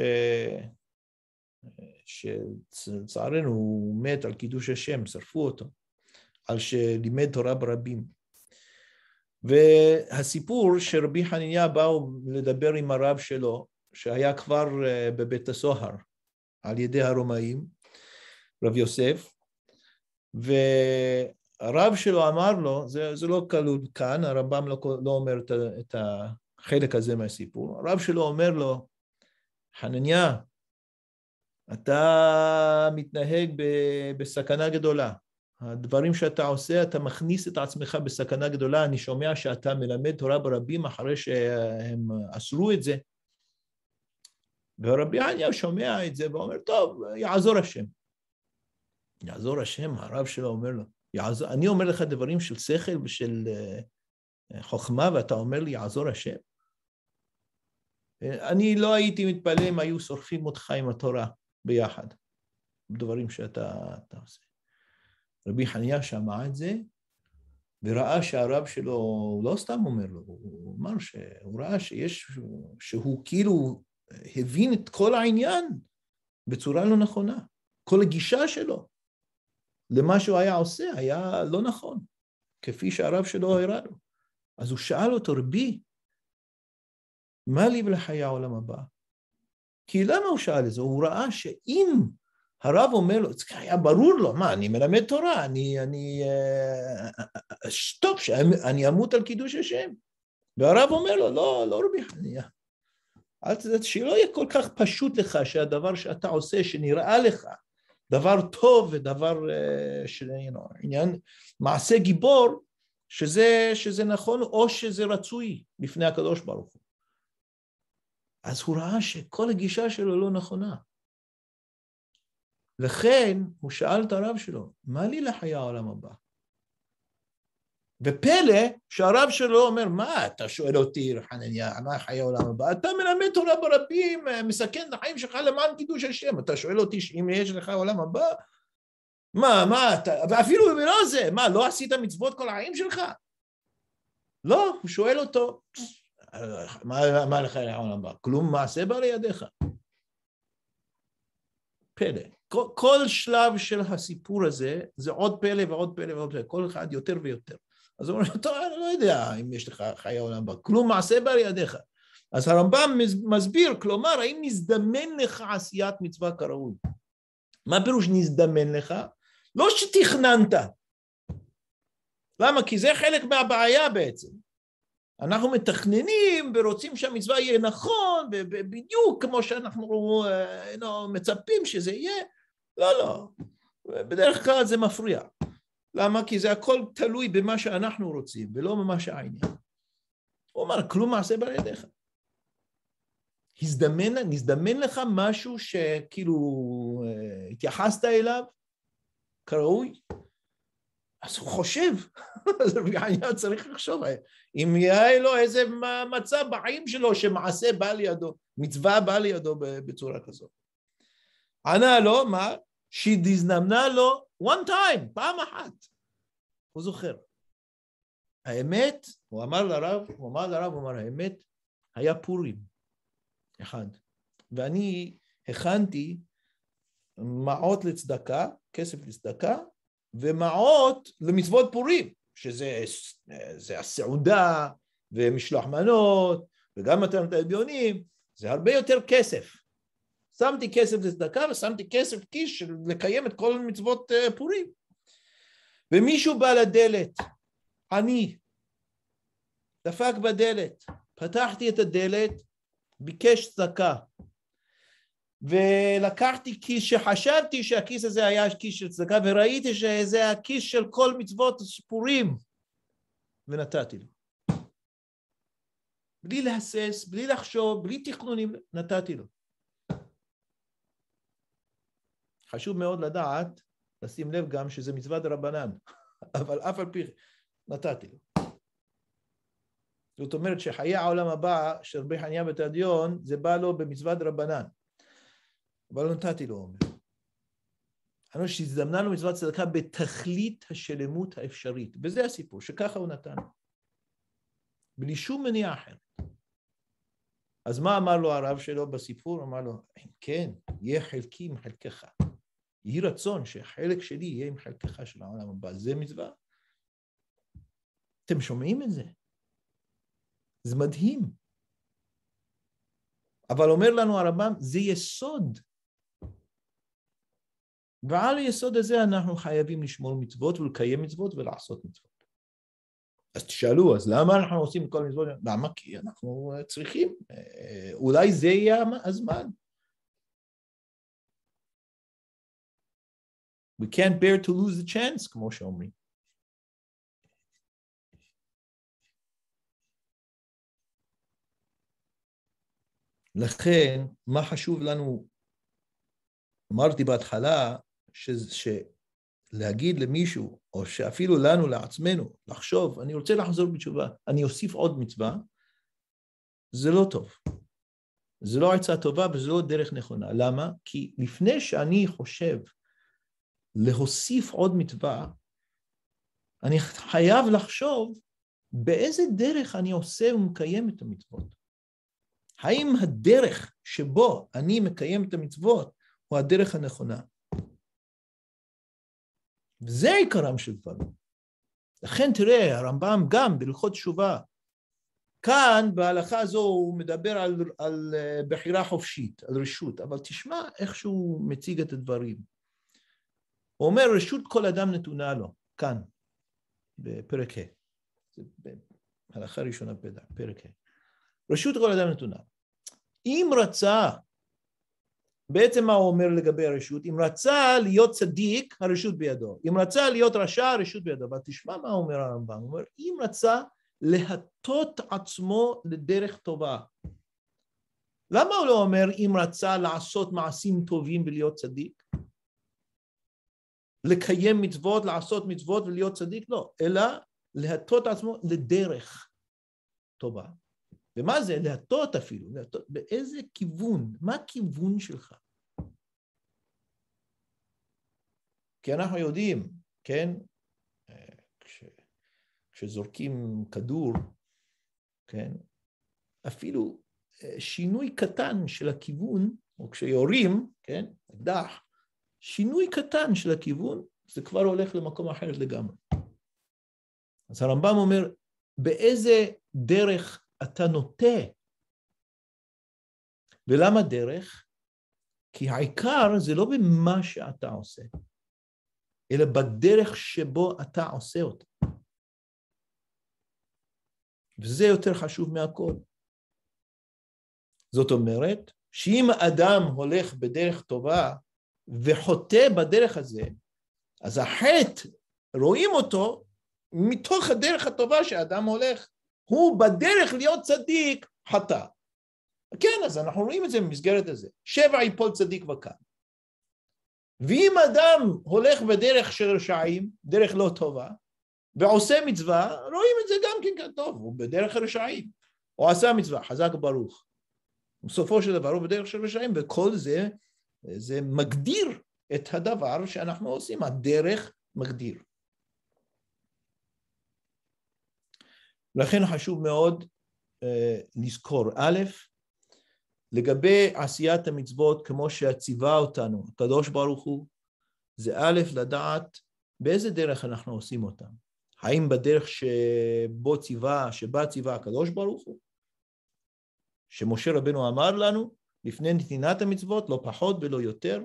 שלצערנו הוא מת על קידוש השם, שרפו אותו, על שלימד תורה ברבים. והסיפור שרבי חנניה באו לדבר עם הרב שלו, שהיה כבר אה, בבית הסוהר על ידי הרומאים, רב יוסף, הרב שלו אמר לו, זה, זה לא כלול כאן, הרמב"ם לא, לא אומר את, את החלק הזה מהסיפור, הרב שלו אומר לו, חנניה, אתה מתנהג בסכנה גדולה. הדברים שאתה עושה, אתה מכניס את עצמך בסכנה גדולה. אני שומע שאתה מלמד תורה ברבים אחרי שהם אסרו את זה. ורבי עניה שומע את זה ואומר, טוב, יעזור השם. יעזור השם, הרב שלו אומר לו, יעזור, אני אומר לך דברים של שכל ושל uh, חוכמה, ואתה אומר לי, יעזור השם? אני לא הייתי מתפלא אם היו שורפים אותך עם התורה ביחד, בדברים שאתה עושה. רבי חניה שמע את זה, וראה שהרב שלו, הוא לא סתם אומר לו, הוא אמר שהוא ראה שיש, שהוא כאילו הבין את כל העניין בצורה לא נכונה. כל הגישה שלו למה שהוא היה עושה היה לא נכון, כפי שהרב שלו הראה לו. אז הוא שאל אותו, רבי, מה לי ולחיי העולם הבא? כי למה הוא שאל את זה? הוא ראה שאם הרב אומר לו, היה ברור לו, מה, אני מלמד תורה, אני, אני, סטופ, אה, שאני אמות על קידוש השם. והרב אומר לו, לא, לא רבי חניה. שלא יהיה כל כך פשוט לך שהדבר שאתה עושה, שנראה לך דבר טוב ודבר, אה, you עניין, מעשה גיבור, שזה, שזה נכון או שזה רצוי לפני הקדוש ברוך הוא. אז הוא ראה שכל הגישה שלו לא נכונה. לכן הוא שאל את הרב שלו, מה לי לחיי העולם הבא? ופלא שהרב שלו אומר, מה אתה שואל אותי, חנניה, מה חיי העולם הבא? אתה מלמד תורה ברבים, מסכן את החיים שלך למען קידוש השם, אתה שואל אותי אם יש לך עולם הבא? מה, מה, אתה, ואפילו לא זה, מה, לא עשית מצוות כל החיים שלך? לא, הוא שואל אותו, מה, מה לך לעולם הבא? כלום מעשה בא לידיך. פלא. כל, כל שלב של הסיפור הזה, זה עוד פלא ועוד פלא ועוד פלא, כל אחד יותר ויותר. אז הוא אומר, [LAUGHS] טוב, אני לא יודע אם יש לך חיי עולם הבא, כלום מעשה בא לידיך. אז הרמב"ם מסביר, כלומר, האם נזדמן לך עשיית מצווה כראוי? מה פירוש נזדמן לך? לא שתכננת. למה? כי זה חלק מהבעיה בעצם. אנחנו מתכננים ורוצים שהמצווה יהיה נכון, ובדיוק כמו שאנחנו לא, מצפים שזה יהיה. לא, לא. בדרך כלל זה מפריע. למה? כי זה הכל תלוי במה שאנחנו רוצים, ולא במה שהעניין. הוא אמר, כלום מעשה בא לידיך. הזדמן, נזדמן לך משהו שכאילו אה, התייחסת אליו כראוי, אז הוא חושב, [LAUGHS] אז העניין צריך לחשוב, אם יהיה לו איזה מצב בחיים שלו שמעשה בא לידו, מצווה בא לידו בצורה כזאת. ענה לו, מה? שהזדמנה לו one time, פעם אחת. הוא זוכר. האמת, הוא אמר לרב, הוא אמר לרב, הוא אמר, האמת, היה פורים, אחד. ואני הכנתי מעות לצדקה, כסף לצדקה, ומעות למצוות פורים, שזה הסעודה ומשלוח מנות וגם מתנות האביונים, זה הרבה יותר כסף. שמתי כסף לצדקה ושמתי כסף כיס לקיים את כל מצוות אה, פורים. ומישהו בא לדלת, אני, דפק בדלת, פתחתי את הדלת, ביקש צדקה. ולקחתי כיס שחשבתי שהכיס הזה היה כיס של צדקה וראיתי שזה הכיס של כל מצוות ספורים ונתתי לו. בלי להסס, בלי לחשוב, בלי תכנונים, נתתי לו. חשוב מאוד לדעת, לשים לב גם שזה מצווה דרבנן, [LAUGHS] אבל אף על פי נתתי לו. זאת אומרת שחיי העולם הבא של רבי חניה ותדיון זה בא לו במצוות דרבנן. אבל לא נתתי לו. אני אומר שהזדמנה לו מצוות צדקה בתכלית השלמות האפשרית, וזה הסיפור, שככה הוא נתן. בלי שום מניע אחר. אז מה אמר לו הרב שלו בסיפור? אמר לו, כן, יהיה חלקי עם חלקך. יהי רצון שחלק שלי יהיה עם חלקך של העולם הבא. זה מצווה. אתם שומעים את זה? זה מדהים. אבל אומר לנו הרמב"ם, זה יסוד ועל היסוד הזה אנחנו חייבים לשמור מצוות ולקיים מצוות ולעשות מצוות. אז תשאלו, אז למה אנחנו עושים כל המצוות? למה? כי אנחנו צריכים, אולי זה יהיה הזמן. We can't bear to lose the chance, כמו שאומרים. לכן, מה חשוב לנו, אמרתי בהתחלה, שלהגיד למישהו, או שאפילו לנו, לעצמנו, לחשוב, אני רוצה לחזור בתשובה, אני אוסיף עוד מצווה, זה לא טוב. זה לא עצה טובה וזו לא דרך נכונה. למה? כי לפני שאני חושב להוסיף עוד מצווה, אני חייב לחשוב באיזה דרך אני עושה ומקיים את המצוות. האם הדרך שבו אני מקיים את המצוות הוא הדרך הנכונה? וזה עיקרם של דברים. לכן תראה, הרמב"ם גם בהלכות תשובה, כאן בהלכה הזו הוא מדבר על, על אה, בחירה חופשית, על רשות, אבל תשמע איך שהוא מציג את הדברים. הוא אומר, רשות כל אדם נתונה לו, כאן, בפרק ה', הלכה ראשונה פרק ה'. רשות כל אדם נתונה. אם רצה בעצם מה הוא אומר לגבי הרשות? אם רצה להיות צדיק, הרשות בידו. אם רצה להיות רשע, הרשות בידו. אבל תשמע מה אומר הרמב"ם. הוא אומר, אם רצה להטות עצמו לדרך טובה. למה הוא לא אומר אם רצה לעשות מעשים טובים ולהיות צדיק? לקיים מצוות, לעשות מצוות ולהיות צדיק? לא, אלא להטות עצמו לדרך טובה. ומה זה? להטות אפילו, להטות, באיזה כיוון? מה הכיוון שלך? כי אנחנו יודעים, כן, כש, כשזורקים כדור, כן, אפילו אה, שינוי קטן של הכיוון, או כשיורים, כן, אקדח, שינוי קטן של הכיוון, זה כבר הולך למקום אחר לגמרי. אז הרמב"ם אומר, באיזה דרך אתה נוטה ולמה דרך? כי העיקר זה לא במה שאתה עושה, אלא בדרך שבו אתה עושה אותה. וזה יותר חשוב מהכל. זאת אומרת, שאם אדם הולך בדרך טובה וחוטא בדרך הזה, אז החטא, רואים אותו מתוך הדרך הטובה שאדם הולך. הוא בדרך להיות צדיק, חטא. כן, אז אנחנו רואים את זה במסגרת הזה. שבע יפול צדיק וקם. ואם אדם הולך בדרך של רשעים, דרך לא טובה, ועושה מצווה, רואים את זה גם כן כטוב, הוא בדרך רשעים. הוא עשה מצווה, חזק ברוך. בסופו של דבר הוא בדרך של רשעים, וכל זה, זה מגדיר את הדבר שאנחנו עושים, הדרך מגדיר. לכן חשוב מאוד לזכור, א', לגבי עשיית המצוות כמו שהציווה אותנו הקדוש ברוך הוא, זה א', לדעת באיזה דרך אנחנו עושים אותם. האם בדרך שבו ציווה, שבה ציווה הקדוש ברוך הוא, שמשה רבנו אמר לנו לפני נתינת המצוות, לא פחות ולא יותר,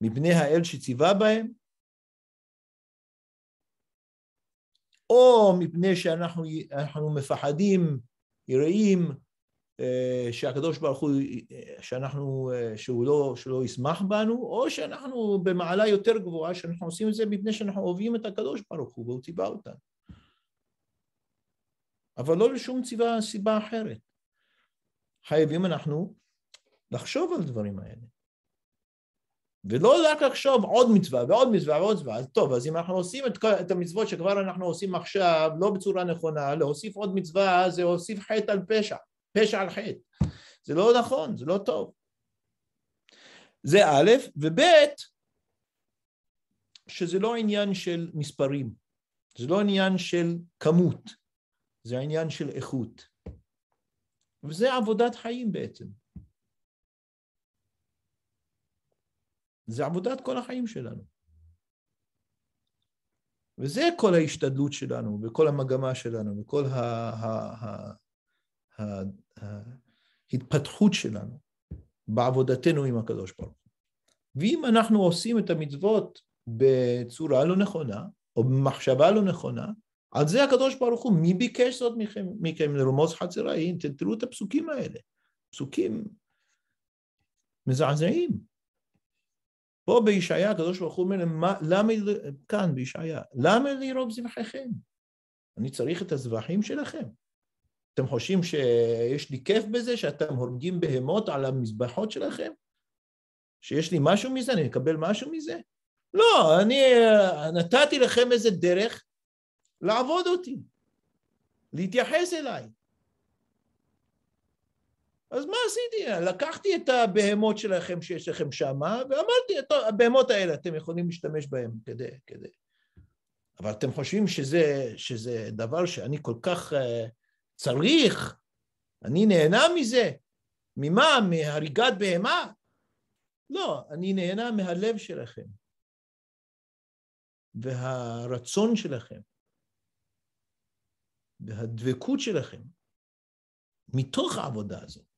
מפני האל שציווה בהם, או מפני שאנחנו מפחדים, יראים, אה, שהקדוש ברוך הוא, שאנחנו, אה, שהוא לא, שלא ישמח בנו, או שאנחנו במעלה יותר גבוהה, שאנחנו עושים את זה מפני שאנחנו אוהבים את הקדוש ברוך הוא, והוא ציווה אותנו. אבל לא לשום ציווה, סיבה אחרת. חייבים אנחנו לחשוב על דברים האלה. ולא רק לחשוב עוד מצווה ועוד מצווה ועוד מצווה, אז טוב, אז אם אנחנו עושים את, את המצוות שכבר אנחנו עושים עכשיו לא בצורה נכונה, להוסיף עוד מצווה זה להוסיף חטא על פשע, פשע על חטא. זה לא נכון, זה לא טוב. זה א', וב', שזה לא עניין של מספרים, זה לא עניין של כמות, זה העניין של איכות. וזה עבודת חיים בעצם. זה עבודת כל החיים שלנו. וזה כל ההשתדלות שלנו, וכל המגמה שלנו, וכל ההתפתחות שלנו בעבודתנו עם הקדוש ברוך הוא. ואם אנחנו עושים את המצוות בצורה לא נכונה, או במחשבה לא נכונה, על זה הקדוש ברוך הוא, מי ביקש זאת מכם, מכם לרמוז חצראים? תראו את הפסוקים האלה, פסוקים מזעזעים. פה בישעיה הקדוש ברוך הוא אומר למה, כאן בישעיה, למה לירוב זבחיכם? אני צריך את הזבחים שלכם. אתם חושבים שיש לי כיף בזה שאתם הורגים בהמות על המזבחות שלכם? שיש לי משהו מזה? אני אקבל משהו מזה? לא, אני נתתי לכם איזה דרך לעבוד אותי, להתייחס אליי. אז מה עשיתי? לקחתי את הבהמות שלכם שיש לכם שמה, ואמרתי, טוב, הבהמות האלה, אתם יכולים להשתמש בהן כדי, כדי. אבל אתם חושבים שזה, שזה דבר שאני כל כך uh, צריך, אני נהנה מזה. ממה? מהריגת בהמה? לא, אני נהנה מהלב שלכם, והרצון שלכם, והדבקות שלכם, מתוך העבודה הזאת.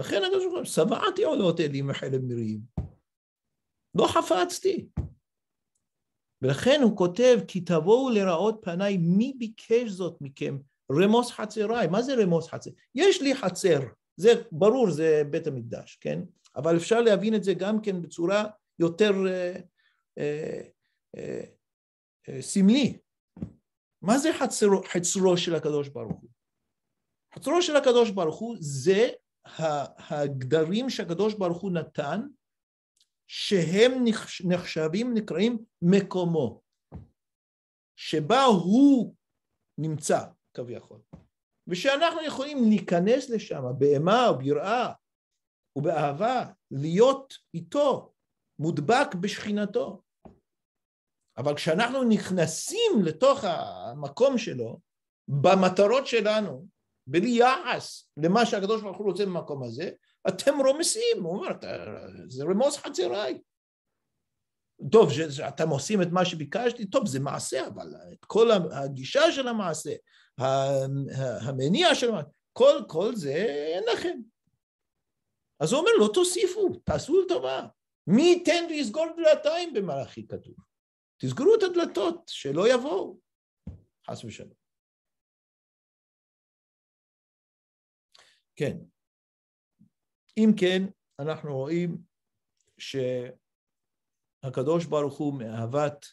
לכן הקדוש ברוך הוא, שבעתי עולות אלי מחלב מרים. לא חפצתי. ולכן הוא כותב, כי תבואו לראות פניי, מי ביקש זאת מכם? רמוס חצריי. מה זה רמוס חצר? יש לי חצר, זה ברור, זה בית המקדש, כן? אבל אפשר להבין את זה גם כן בצורה יותר אה, אה, אה, סמלי. מה זה חצרו, חצרו של הקדוש ברוך הוא? חצרו של הקדוש ברוך הוא זה הגדרים שהקדוש ברוך הוא נתן, שהם נחשבים, נקראים מקומו, שבה הוא נמצא כביכול, ושאנחנו יכולים להיכנס לשם באימה או ביראה ובאהבה, להיות איתו, מודבק בשכינתו. אבל כשאנחנו נכנסים לתוך המקום שלו, במטרות שלנו, בלי יחס למה שהקדוש ברוך הוא רוצה במקום הזה, אתם רומסים, הוא אומר, זה רמוס חצריי. טוב, אתם עושים את מה שביקשתי, טוב, זה מעשה, אבל את כל הגישה של המעשה, המניע של המעשה, כל, כל זה אין לכם. אז הוא אומר, לא תוסיפו, תעשו טובה. מי ייתן ויסגור דלתיים במלאכי כתוב? תסגרו את הדלתות, שלא יבואו, חס ושלום. כן. אם כן, אנחנו רואים שהקדוש ברוך הוא מאהבת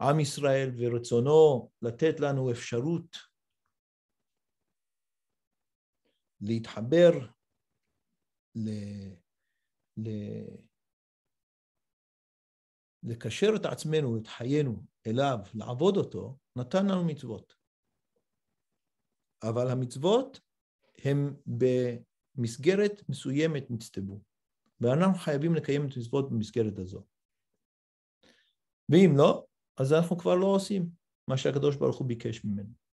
עם ישראל ורצונו לתת לנו אפשרות להתחבר ל... ל... לקשר את עצמנו, את חיינו אליו, לעבוד אותו, נתן לנו מצוות. אבל המצוות הם במסגרת מסוימת נצטבו, ואנחנו חייבים לקיים את המצוות במסגרת הזו. ואם לא, אז אנחנו כבר לא עושים מה שהקדוש ברוך הוא ביקש ממנו.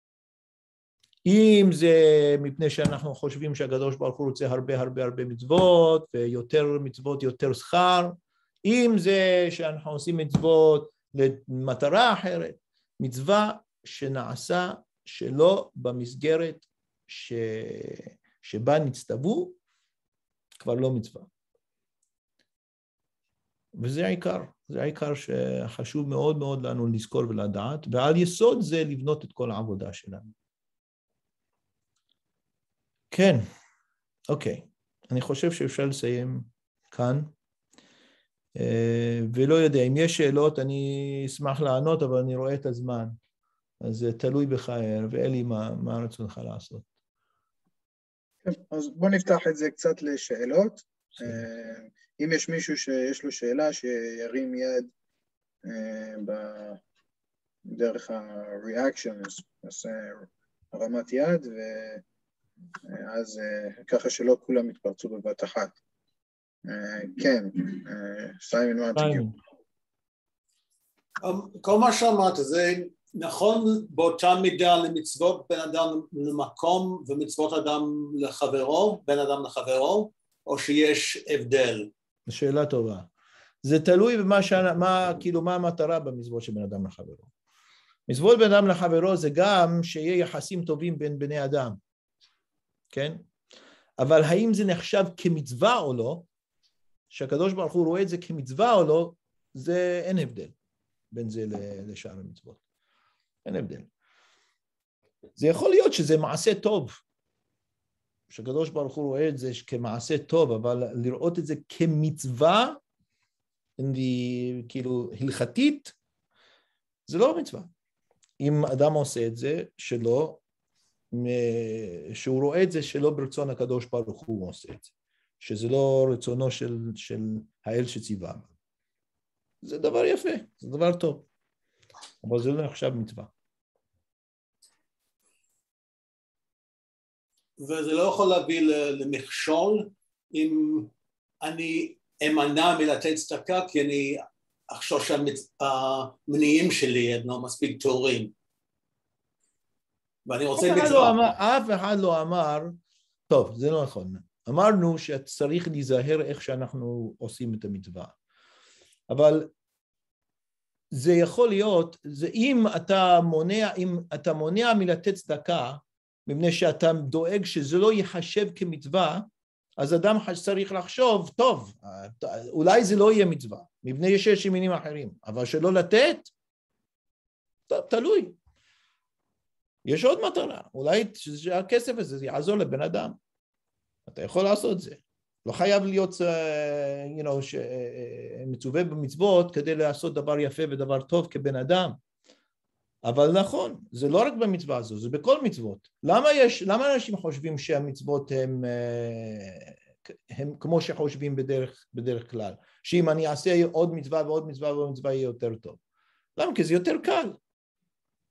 אם זה מפני שאנחנו חושבים שהקדוש ברוך הוא רוצה הרבה הרבה הרבה מצוות, ויותר מצוות יותר שכר, אם זה שאנחנו עושים מצוות למטרה אחרת, מצווה שנעשה שלא במסגרת ש... שבה נצטוו, כבר לא מצווה. וזה העיקר, זה העיקר שחשוב מאוד מאוד לנו לזכור ולדעת, ועל יסוד זה לבנות את כל העבודה שלנו. כן, אוקיי, אני חושב שאפשר לסיים כאן, אה, ולא יודע, אם יש שאלות אני אשמח לענות, אבל אני רואה את הזמן, אז זה תלוי בך, ואלי, מה, מה רצונך לעשות? כן, אז בוא נפתח את זה קצת לשאלות. אה, אם יש מישהו שיש לו שאלה, שירים יד אה, דרך ה-reaction, נעשה הרמת יד, ואז אה, ככה שלא כולם יתפרצו בבת אחת. כן, סיימון וואנטיגיו. כל מה שאמרת זה נכון באותה מידה למצוות בין אדם למקום ומצוות אדם לחברו, בין אדם לחברו, או שיש הבדל? שאלה טובה. זה תלוי במה, ש... מה, כאילו, מה המטרה במצוות של בן אדם לחברו. מצוות בין אדם לחברו זה גם שיהיה יחסים טובים בין בני אדם, כן? אבל האם זה נחשב כמצווה או לא, שהקדוש ברוך הוא רואה את זה כמצווה או לא, זה אין הבדל בין זה לשאר המצוות. אין הבדל. זה יכול להיות שזה מעשה טוב, שהקדוש ברוך הוא רואה את זה כמעשה טוב, אבל לראות את זה כמצווה, כאילו הלכתית, זה לא מצווה. אם אדם עושה את זה, שלא, שהוא רואה את זה שלא ברצון הקדוש ברוך הוא עושה את זה, שזה לא רצונו של, של האל שציווה. זה דבר יפה, זה דבר טוב, אבל זה לא נחשב מצווה. וזה לא יכול להביא למכשול אם אני אמנע מלתת צדקה כי אני אחשוב שהמניעים שלי הם לא מספיק טהורים. ואני רוצה מצווה. לא אמר, אף אחד לא אמר, טוב, זה לא נכון. אמרנו שצריך להיזהר איך שאנחנו עושים את המצווה. אבל זה יכול להיות, זה אם אתה מונע, אם אתה מונע מלתת צדקה, מפני שאתה דואג שזה לא ייחשב כמצווה, אז אדם צריך לחשוב, טוב, אולי זה לא יהיה מצווה, מפני שיש ימינים אחרים, אבל שלא לתת, טוב, תלוי. יש עוד מטרה, אולי שהכסף הזה זה יעזור לבן אדם. אתה יכול לעשות זה. לא חייב להיות, uh, you know, ש, uh, מצווה במצוות כדי לעשות דבר יפה ודבר טוב כבן אדם. אבל נכון, זה לא רק במצווה הזו, זה בכל מצוות. למה, יש, למה אנשים חושבים שהמצוות הם, אה, הם כמו שחושבים בדרך, בדרך כלל? שאם אני אעשה עוד מצווה ועוד מצווה ועוד מצווה יהיה יותר טוב. למה? כי זה יותר קל.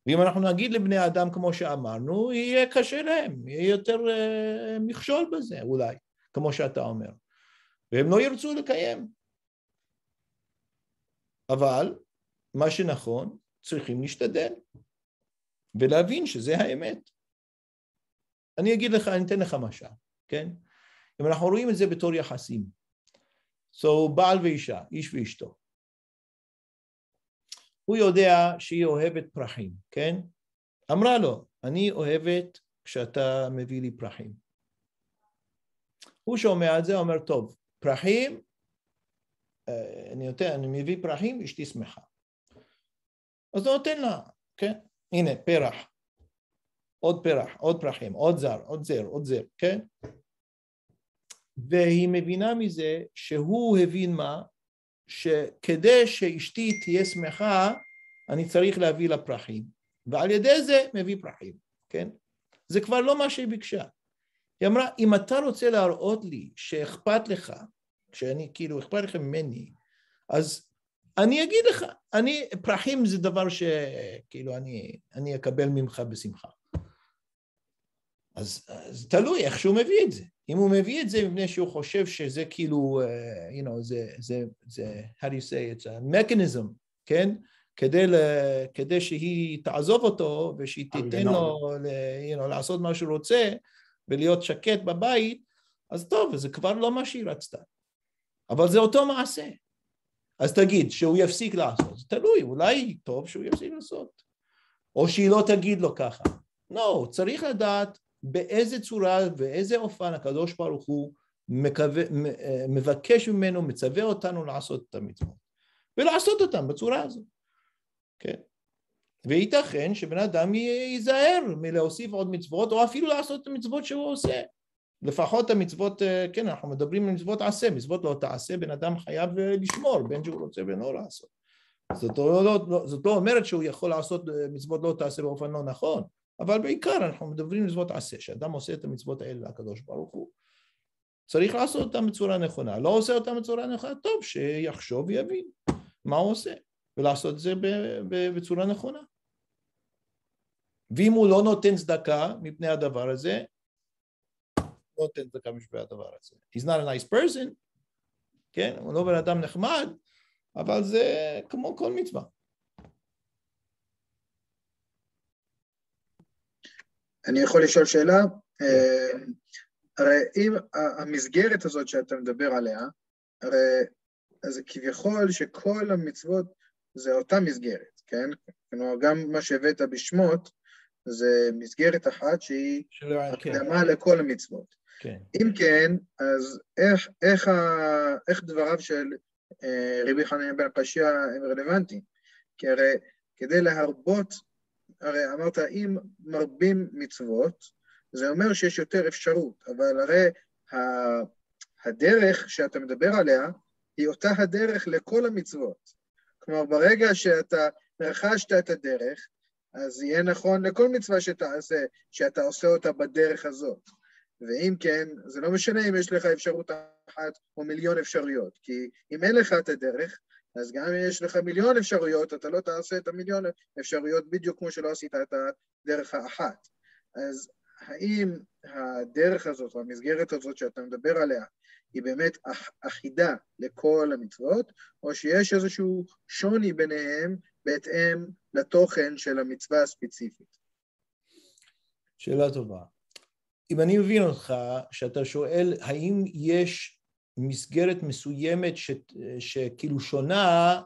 ואם אנחנו נגיד לבני אדם כמו שאמרנו, יהיה קשה להם, יהיה יותר מכשול בזה אולי, כמו שאתה אומר. והם לא ירצו לקיים. אבל מה שנכון צריכים להשתדל ולהבין שזה האמת. אני אגיד לך, אני אתן לך משל, כן? אם אנחנו רואים את זה בתור יחסים, so בעל ואישה, איש ואשתו, הוא יודע שהיא אוהבת פרחים, כן? אמרה לו, אני אוהבת כשאתה מביא לי פרחים. הוא שומע את זה, אומר, טוב, פרחים, אה, אני נותן, אני מביא פרחים, אשתי שמחה. אז הוא נותן לה, כן? הנה, פרח, עוד פרח, עוד פרחים, עוד זר, עוד זר, עוד זר, כן? והיא מבינה מזה שהוא הבין מה? שכדי שאשתי תהיה שמחה, אני צריך להביא לה פרחים, ועל ידי זה מביא פרחים, כן? זה כבר לא מה שהיא ביקשה. היא אמרה, אם אתה רוצה להראות לי שאכפת לך, שאני, כאילו, אכפת לך ממני, אז אני אגיד לך, אני, פרחים זה דבר שכאילו אני, אני אקבל ממך בשמחה. אז, אז תלוי איך שהוא מביא את זה. אם הוא מביא את זה מפני שהוא חושב שזה כאילו, uh, you know, זה, זה, זה, how do you say, it's a mechanism, כן? כדי, ל, כדי שהיא תעזוב אותו ושהיא תיתן לו ל, you know, לעשות מה שהוא רוצה ולהיות שקט בבית, אז טוב, זה כבר לא מה שהיא רצתה. אבל זה אותו מעשה. אז תגיד, שהוא יפסיק לעשות. זה תלוי, אולי טוב שהוא יפסיק לעשות. או שהיא לא תגיד לו ככה. לא, צריך לדעת באיזה צורה ואיזה אופן הקדוש ברוך הוא מקווה, מבקש ממנו, מצווה אותנו לעשות את המצוות. ולעשות אותם בצורה הזו. כן? וייתכן שבן אדם ייזהר מלהוסיף עוד מצוות, או אפילו לעשות את המצוות שהוא עושה. לפחות המצוות, כן, אנחנו מדברים על מצוות עשה, מצוות לא תעשה, בן אדם חייב לשמור, בין שהוא רוצה ובין לא לעשות. זאת לא, לא, זאת לא אומרת שהוא יכול לעשות מצוות לא תעשה באופן לא נכון, אבל בעיקר אנחנו מדברים על מצוות עשה, שאדם עושה את המצוות האלה לקדוש ברוך הוא, צריך לעשות אותם בצורה נכונה, לא עושה אותם בצורה נכונה, טוב, שיחשוב ויבין מה הוא עושה, ולעשות את זה בצורה נכונה. ואם הוא לא נותן צדקה מפני הדבר הזה, לא נותן צדקה מפני הדבר הזה. He's not a nice person, כן, הוא לא בן אדם נחמד, אבל זה כמו כל מצווה. אני יכול לשאול שאלה? אה, הרי אם המסגרת הזאת שאתה מדבר עליה, הרי זה כביכול שכל המצוות זה אותה מסגרת, כן? כלומר, גם מה שהבאת בשמות זה מסגרת אחת שהיא הקדמה כן. לכל המצוות. כן. אם כן, אז איך, איך, ה, איך דבריו של אה, רבי חנין בן קשיא הם רלוונטיים? כי הרי כדי להרבות הרי אמרת, אם מרבים מצוות, זה אומר שיש יותר אפשרות, אבל הרי הדרך שאתה מדבר עליה, היא אותה הדרך לכל המצוות. כלומר, ברגע שאתה רכשת את הדרך, אז יהיה נכון לכל מצווה שתעשה, שאתה עושה אותה בדרך הזאת. ואם כן, זה לא משנה אם יש לך אפשרות אחת או מיליון אפשרויות, כי אם אין לך את הדרך, אז גם אם יש לך מיליון אפשרויות, אתה לא תעשה את המיליון אפשרויות בדיוק כמו שלא עשית את הדרך האחת. אז האם הדרך הזאת, או המסגרת הזאת שאתה מדבר עליה, היא באמת אחידה לכל המצוות, או שיש איזשהו שוני ביניהם בהתאם לתוכן של המצווה הספציפית? שאלה טובה. אם אני מבין אותך, שאתה שואל האם יש מסגרת מסוימת ש, שכאילו שונה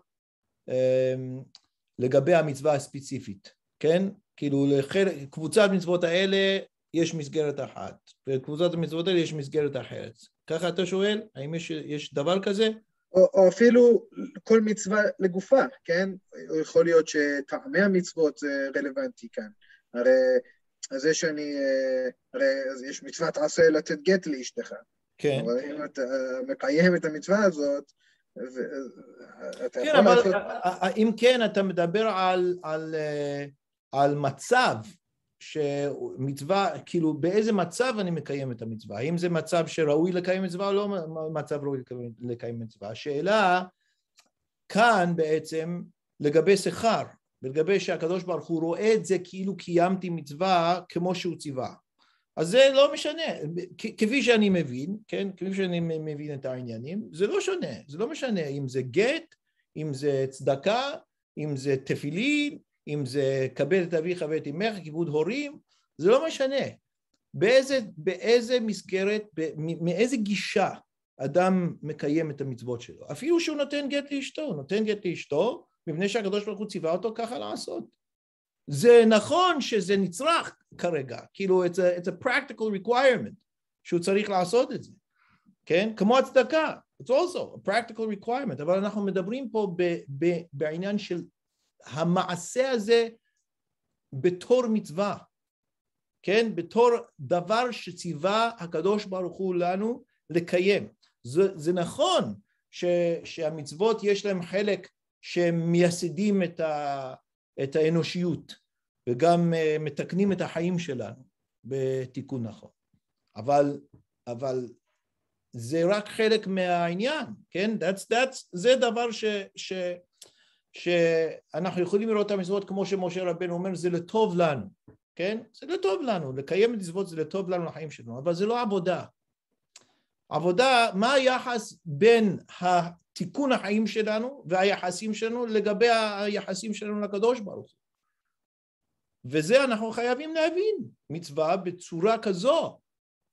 אמ, לגבי המצווה הספציפית, כן? כאילו לקבוצת מצוות האלה יש מסגרת אחת, ולקבוצת המצוות האלה יש מסגרת אחרת. ככה אתה שואל? האם יש, יש דבר כזה? או, או אפילו כל מצווה לגופה, כן? יכול להיות שטעמי המצוות זה רלוונטי כאן. הרי זה שאני, אה, הרי יש מצוות עשה לתת גט לאשתך. כן. אבל אם אתה מקיים את המצווה הזאת, אתה כן, אבל לעשות... אם כן, אתה מדבר על, על, על מצב שמצווה, כאילו באיזה מצב אני מקיים את המצווה, האם זה מצב שראוי לקיים מצווה או לא מצב ראוי לקיים מצווה. השאלה כאן בעצם לגבי שכר, ולגבי שהקדוש ברוך הוא רואה את זה כאילו קיימתי מצווה כמו שהוא ציווה. אז זה לא משנה, כפי שאני מבין, כן, כפי שאני מבין את העניינים, זה לא שונה, זה לא משנה אם זה גט, אם זה צדקה, אם זה תפילין, אם זה קבל את אביך ואת אמך, כיבוד הורים, זה לא משנה. באיזה, באיזה מסגרת, מאיזה גישה אדם מקיים את המצוות שלו. אפילו שהוא נותן גט לאשתו, נותן גט לאשתו, מפני שהקדוש ברוך הוא ציווה אותו ככה לעשות. זה נכון שזה נצרך כרגע, כאילו it's a, it's a practical requirement שהוא צריך לעשות את זה, כן? כמו הצדקה, it's also a practical requirement, אבל אנחנו מדברים פה ב, ב, בעניין של המעשה הזה בתור מצווה, כן? בתור דבר שציווה הקדוש ברוך הוא לנו לקיים. זה, זה נכון ש, שהמצוות יש להם חלק שהם מייסדים את, ה, את האנושיות וגם uh, מתקנים את החיים שלנו בתיקון נכון. אבל, אבל זה רק חלק מהעניין, כן? That's, that's, זה דבר ש, ש, שאנחנו יכולים לראות את המצוות כמו שמשה רבנו אומר, זה לטוב לנו, כן? זה לטוב לנו, לקיים את מצוות זה לטוב לנו לחיים שלנו, אבל זה לא עבודה. עבודה, מה היחס בין תיקון החיים שלנו והיחסים שלנו לגבי היחסים שלנו לקדוש ברוך הוא. וזה אנחנו חייבים להבין, מצווה בצורה כזו,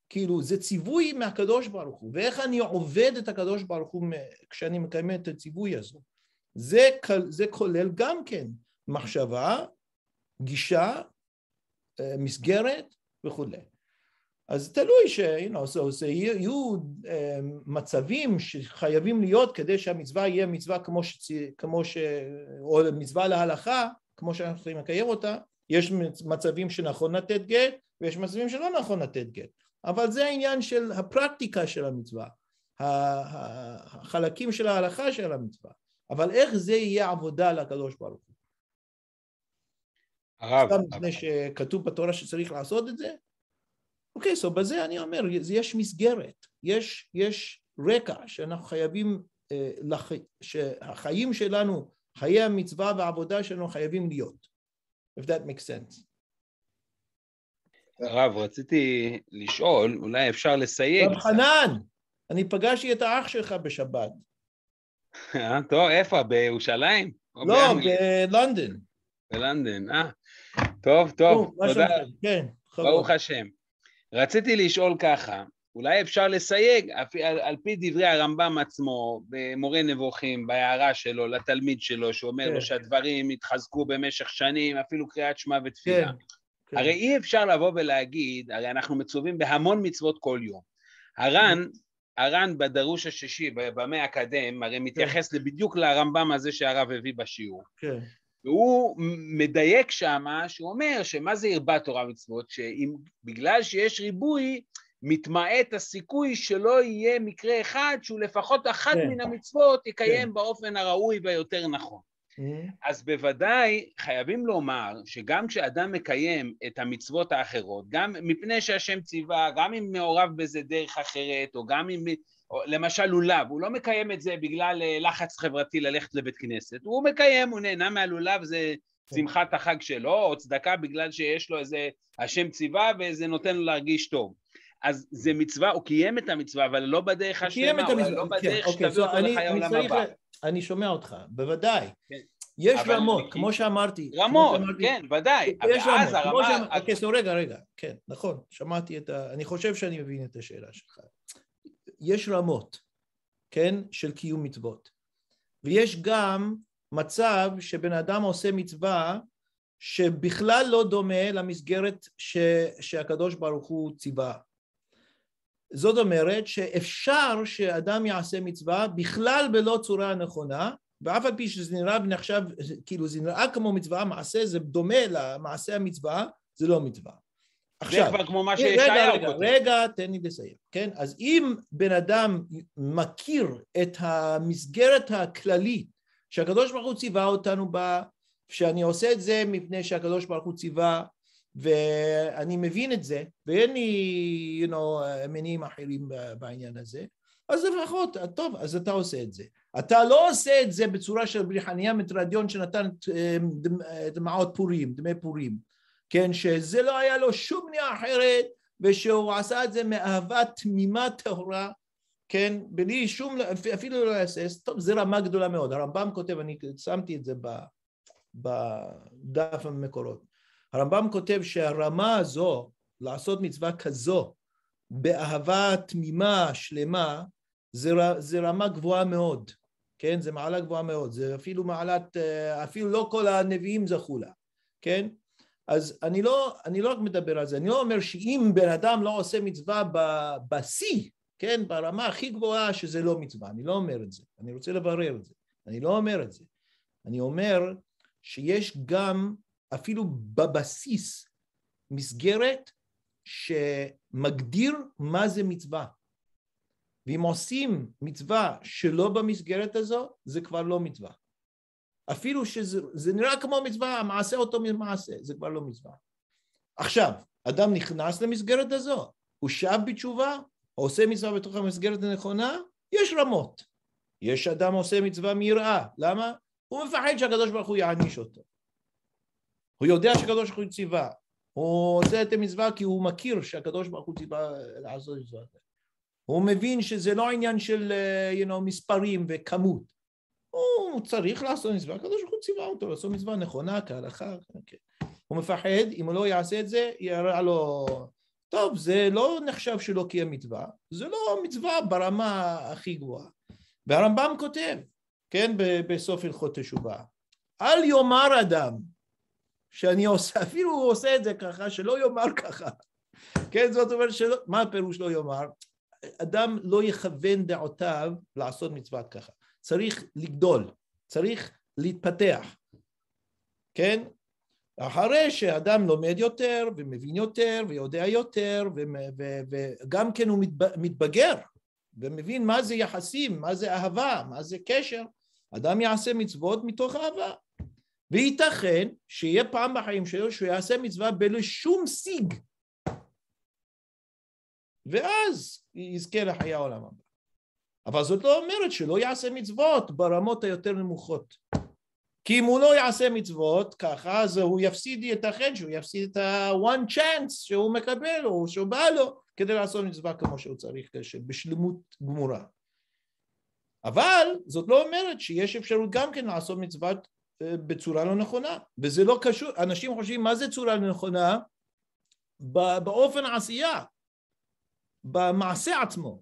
כאילו זה ציווי מהקדוש ברוך הוא, ואיך אני עובד את הקדוש ברוך הוא כשאני מקיים את הציווי הזו. זה, זה כולל גם כן מחשבה, גישה, אה, מסגרת וכולי. אז תלוי ש... You know, so, so יהיו uh, מצבים שחייבים להיות כדי שהמצווה יהיה מצווה כמו, ש... כמו ש... או מצווה להלכה, כמו שאנחנו צריכים לקיים אותה, יש מצבים שנכון לתת גט ויש מצבים שלא נכון לתת גט, אבל זה העניין של הפרקטיקה של המצווה, החלקים של ההלכה של המצווה, אבל איך זה יהיה עבודה לקדוש ברוך הוא. הרב. סתם מפני שכתוב בתורה שצריך לעשות את זה? אוקיי, okay, so בזה אני אומר, יש מסגרת, יש, יש רקע שאנחנו חייבים, לח... שהחיים שלנו, חיי המצווה והעבודה שלנו חייבים להיות, if that makes sense. הרב, רציתי לשאול, אולי אפשר לסייג. רב חנן, אני פגשתי את האח שלך בשבת. אה, טוב, איפה? בירושלים? לא, בלונדון. בלונדון, אה. טוב, טוב, תודה. כן, ברוך השם. רציתי לשאול ככה, אולי אפשר לסייג, על, על פי דברי הרמב"ם עצמו, במורה נבוכים, בהערה שלו, לתלמיד שלו, שאומר כן. לו שהדברים התחזקו במשך שנים, אפילו קריאת שמע ותפילה. כן. כן. הרי אי אפשר לבוא ולהגיד, הרי אנחנו מצווים בהמון מצוות כל יום. הר"ן, הר"ן בדרוש השישי, במאה הקדם, הרי כן. מתייחס כן. בדיוק לרמב"ם הזה שהרב הביא בשיעור. כן. והוא מדייק שמה, שהוא אומר שמה זה הרבה תורה ומצוות, שבגלל שיש ריבוי, מתמעט הסיכוי שלא יהיה מקרה אחד שהוא לפחות אחת כן. מן המצוות יקיים כן. באופן הראוי והיותר נכון. Mm-hmm. אז בוודאי חייבים לומר שגם כשאדם מקיים את המצוות האחרות, גם מפני שהשם ציווה, גם אם מעורב בזה דרך אחרת, או גם אם למשל לולב, הוא לא מקיים את זה בגלל אה, לחץ חברתי ללכת לבית כנסת, הוא מקיים, הוא נהנה מהלולב, זה כן. שמחת החג שלו, או צדקה בגלל שיש לו איזה השם ציווה וזה נותן לו להרגיש טוב. אז זה מצווה, הוא קיים את המצווה, אבל לא בדרך השלמה, או לא בדרך כן, שתביא אותו לחיי העולם הבא. אני שומע אותך, בוודאי. כן. יש רמות, כמו שאמרתי. רמות, כן, ודאי. יש רמות. אוקיי, רגע, רגע, כן, נכון, שמעתי את ה... אני חושב שאני מבין את השאלה שלך. יש רמות, כן, של קיום מצוות. ויש גם מצב שבן אדם עושה מצווה שבכלל לא דומה למסגרת ש, שהקדוש ברוך הוא ציווה. זאת אומרת שאפשר שאדם יעשה מצווה בכלל בלא צורה נכונה, ואף על פי שזה נראה ונחשב, כאילו זה נראה כמו מצווה, מעשה זה דומה למעשה המצווה, זה לא מצווה. עכשיו, זה כבר כמו מה שישעיהו כותב. רגע, רגע, תן לי לסיים, כן? אז אם בן אדם מכיר את המסגרת הכללית שהקדוש ברוך הוא ציווה אותנו בה, שאני עושה את זה מפני שהקדוש ברוך הוא ציווה, ואני מבין את זה, ואין לי, you know, מניעים אחרים בעניין הזה, אז לפחות, טוב, אז אתה עושה את זה. אתה לא עושה את זה בצורה של בריחניה מטרדיון שנתן אה, דמעות פורים, דמי פורים. כן, שזה לא היה לו שום בנייה אחרת, ושהוא עשה את זה מאהבה תמימה טהורה, כן, בלי שום, אפילו לא להסס, טוב, זו רמה גדולה מאוד. הרמב"ם כותב, אני שמתי את זה בדף המקורות. הרמב"ם כותב שהרמה הזו, לעשות מצווה כזו, באהבה תמימה, שלמה, זה, זה רמה גבוהה מאוד, כן? זה מעלה גבוהה מאוד, זה אפילו מעלת, אפילו לא כל הנביאים זכו לה, כן? אז אני לא, אני לא רק מדבר על זה, אני לא אומר שאם בן אדם לא עושה מצווה בשיא, כן, ברמה הכי גבוהה שזה לא מצווה, אני לא אומר את זה, אני רוצה לברר את זה, אני לא אומר את זה. אני אומר שיש גם, אפילו בבסיס, מסגרת שמגדיר מה זה מצווה. ואם עושים מצווה שלא במסגרת הזו, זה כבר לא מצווה. אפילו שזה נראה כמו מצווה, המעשה אותו ממעשה, זה כבר לא מצווה. עכשיו, אדם נכנס למסגרת הזו, הוא שב בתשובה, עושה מצווה בתוך המסגרת הנכונה, יש רמות. יש אדם עושה מצווה מיראה, למה? הוא מפחד שהקדוש ברוך הוא יעניש אותו. הוא יודע שהקדוש ברוך הוא ציווה, הוא עושה את המצווה כי הוא מכיר שהקדוש ברוך הוא ציווה לעשות את זה. הוא מבין שזה לא עניין של you know, מספרים וכמות. הוא צריך לעשות מצווה, הקדוש ברוך הוא ציווה אותו לעשות מצווה נכונה כהלכה. כן. הוא מפחד, אם הוא לא יעשה את זה, יראה לו, טוב, זה לא נחשב שלא קיים מצווה, זה לא מצווה ברמה הכי גבוהה. והרמב"ם כותב, כן, בסוף הלכות תשובה, אל יאמר אדם שאני עושה, אפילו הוא עושה את זה ככה, שלא יאמר ככה. כן, זאת אומרת שלא, מה הפירוש לא יאמר? אדם לא יכוון דעותיו לעשות מצוות ככה. צריך לגדול, צריך להתפתח, כן? אחרי שאדם לומד יותר ומבין יותר ויודע יותר וגם כן הוא מתבגר ומבין מה זה יחסים, מה זה אהבה, מה זה קשר, אדם יעשה מצוות מתוך אהבה. וייתכן שיהיה פעם בחיים שלו שהוא יעשה מצווה בלא שום שיג ואז יזכה לחיי העולם הבא. אבל זאת לא אומרת שלא יעשה מצוות ברמות היותר נמוכות. כי אם הוא לא יעשה מצוות ככה, אז הוא יפסיד, ייתכן שהוא יפסיד את ה-one chance שהוא מקבל או שהוא בא לו כדי לעשות מצווה כמו שהוא צריך, בשלמות גמורה. אבל זאת לא אומרת שיש אפשרות גם כן לעשות מצווה אה, בצורה לא נכונה, וזה לא קשור, אנשים חושבים מה זה צורה לא נכונה? באופן העשייה, במעשה עצמו.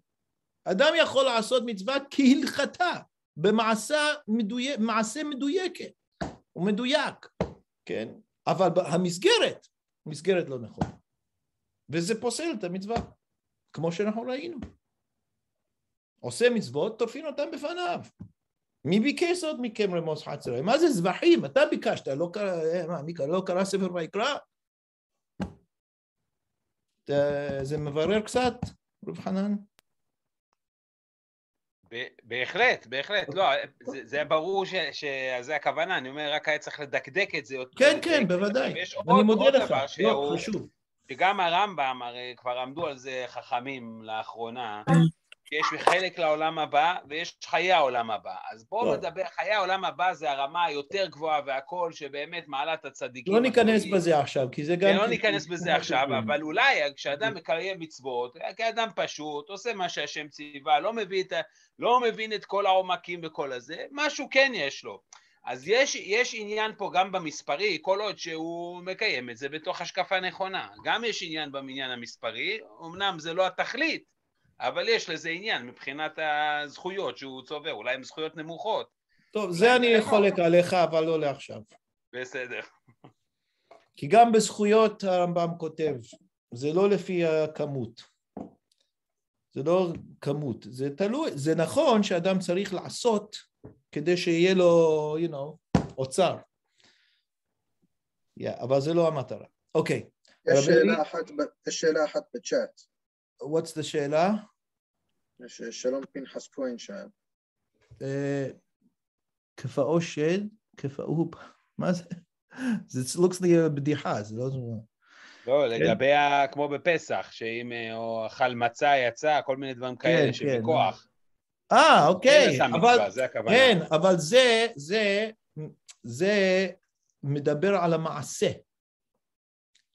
אדם יכול לעשות מצווה כהלכתה, במעשה מדויק, מעשה מדויקת, הוא מדויק, כן? אבל המסגרת, מסגרת לא נכונה. וזה פוסל את המצווה, כמו שאנחנו ראינו. עושה מצוות, טורפין אותם בפניו. מי ביקש זאת מכם רמוס חצרי? מה זה זבחים? אתה ביקשת, לא קרא, מה, מי קרא, לא קרא ספר ויקרא? זה מברר קצת, רב חנן? בהחלט, בהחלט, לא, זה, זה ברור ש, שזה הכוונה, אני אומר, רק היה צריך לדקדק את זה יותר. כן, כן, בוודאי, אני מודה לך, לא, חשוב. שגם הרמב"ם, הרי כבר עמדו על זה חכמים לאחרונה, שיש חלק לעולם הבא ויש חיי העולם הבא. אז בואו לא. נדבר, חיי העולם הבא זה הרמה היותר גבוהה והכל, שבאמת מעלה את הצדיקים. לא ניכנס בזה עכשיו, כי זה גם... כן, לא ניכנס בזה עכשיו, [LAUGHS] אבל אולי כשאדם מקיים מצוות, כאדם פשוט, עושה מה שהשם ציווה, לא את, לא מבין את כל העומקים וכל הזה, משהו כן יש לו. אז יש, יש עניין פה גם במספרי, כל עוד שהוא מקיים את זה בתוך השקפה נכונה. גם יש עניין במניין המספרי, אמנם זה לא התכלית, אבל יש לזה עניין מבחינת הזכויות שהוא צובר, אולי הן זכויות נמוכות. טוב, זה אני חולק עליך, אבל לא לעכשיו. בסדר. כי גם בזכויות הרמב"ם כותב, זה לא לפי הכמות. זה לא כמות, זה תלוי, זה נכון שאדם צריך לעשות כדי שיהיה לו, you know, אוצר. Yeah, אבל זה לא המטרה. אוקיי. Okay. יש שאלה אחת, יש שאלה אחת בצ'אט. What's the שאלה? שלום פנחס כהן שאל. כפאו שד, כפאו, מה זה? זה looks like בדיחה, זה לא... לא, לגבי, כמו בפסח, שאם הוא אכל מצה, יצא, כל מיני דברים כאלה שבכוח. אה, אוקיי, אבל, כן, אבל זה, זה, זה מדבר על המעשה.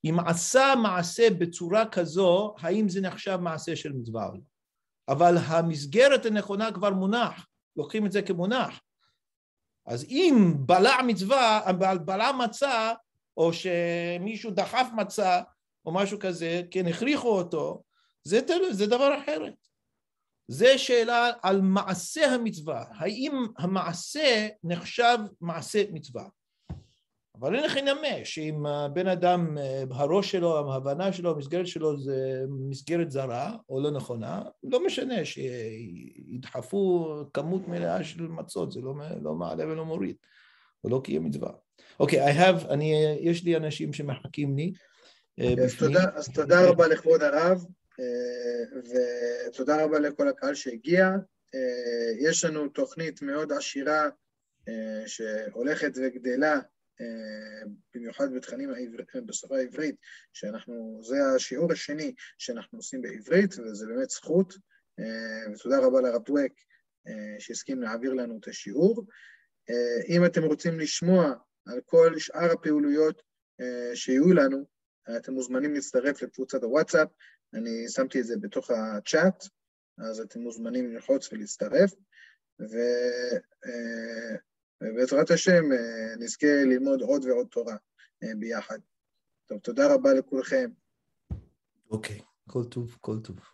אם עשה מעשה בצורה כזו, האם זה נחשב מעשה של מצווה? אבל המסגרת הנכונה כבר מונח, לוקחים את זה כמונח. אז אם בלע מצווה, בלע מצה, או שמישהו דחף מצה, או משהו כזה, כן, הכריחו אותו, זה, זה דבר אחרת. זה שאלה על מעשה המצווה, האם המעשה נחשב מעשה מצווה. אבל אין איך לנמש שאם הבן אדם, הראש שלו, ההבנה שלו, המסגרת שלו זה מסגרת זרה או לא נכונה, לא משנה שידחפו כמות מלאה של מצות, זה לא, לא מעלה ולא מוריד, או לא קיים מצווה. אוקיי, okay, I have, אני, יש לי אנשים שמחכים לי. אז תודה, אז תודה רבה לכבוד הרב, ותודה רבה לכל הקהל שהגיע. יש לנו תוכנית מאוד עשירה שהולכת וגדלה, במיוחד בתכנים בשפה העברית, שאנחנו, זה השיעור השני שאנחנו עושים בעברית, וזה באמת זכות, ותודה רבה לרב דואק שהסכים להעביר לנו את השיעור. אם אתם רוצים לשמוע על כל שאר הפעילויות שיהיו לנו, אתם מוזמנים להצטרף לקבוצת הוואטסאפ, אני שמתי את זה בתוך הצ'אט, אז אתם מוזמנים ללחוץ ולהצטרף, ובעזרת השם נזכה ללמוד עוד ועוד תורה ביחד. טוב, תודה רבה לכולכם. אוקיי, okay. כל טוב, כל טוב.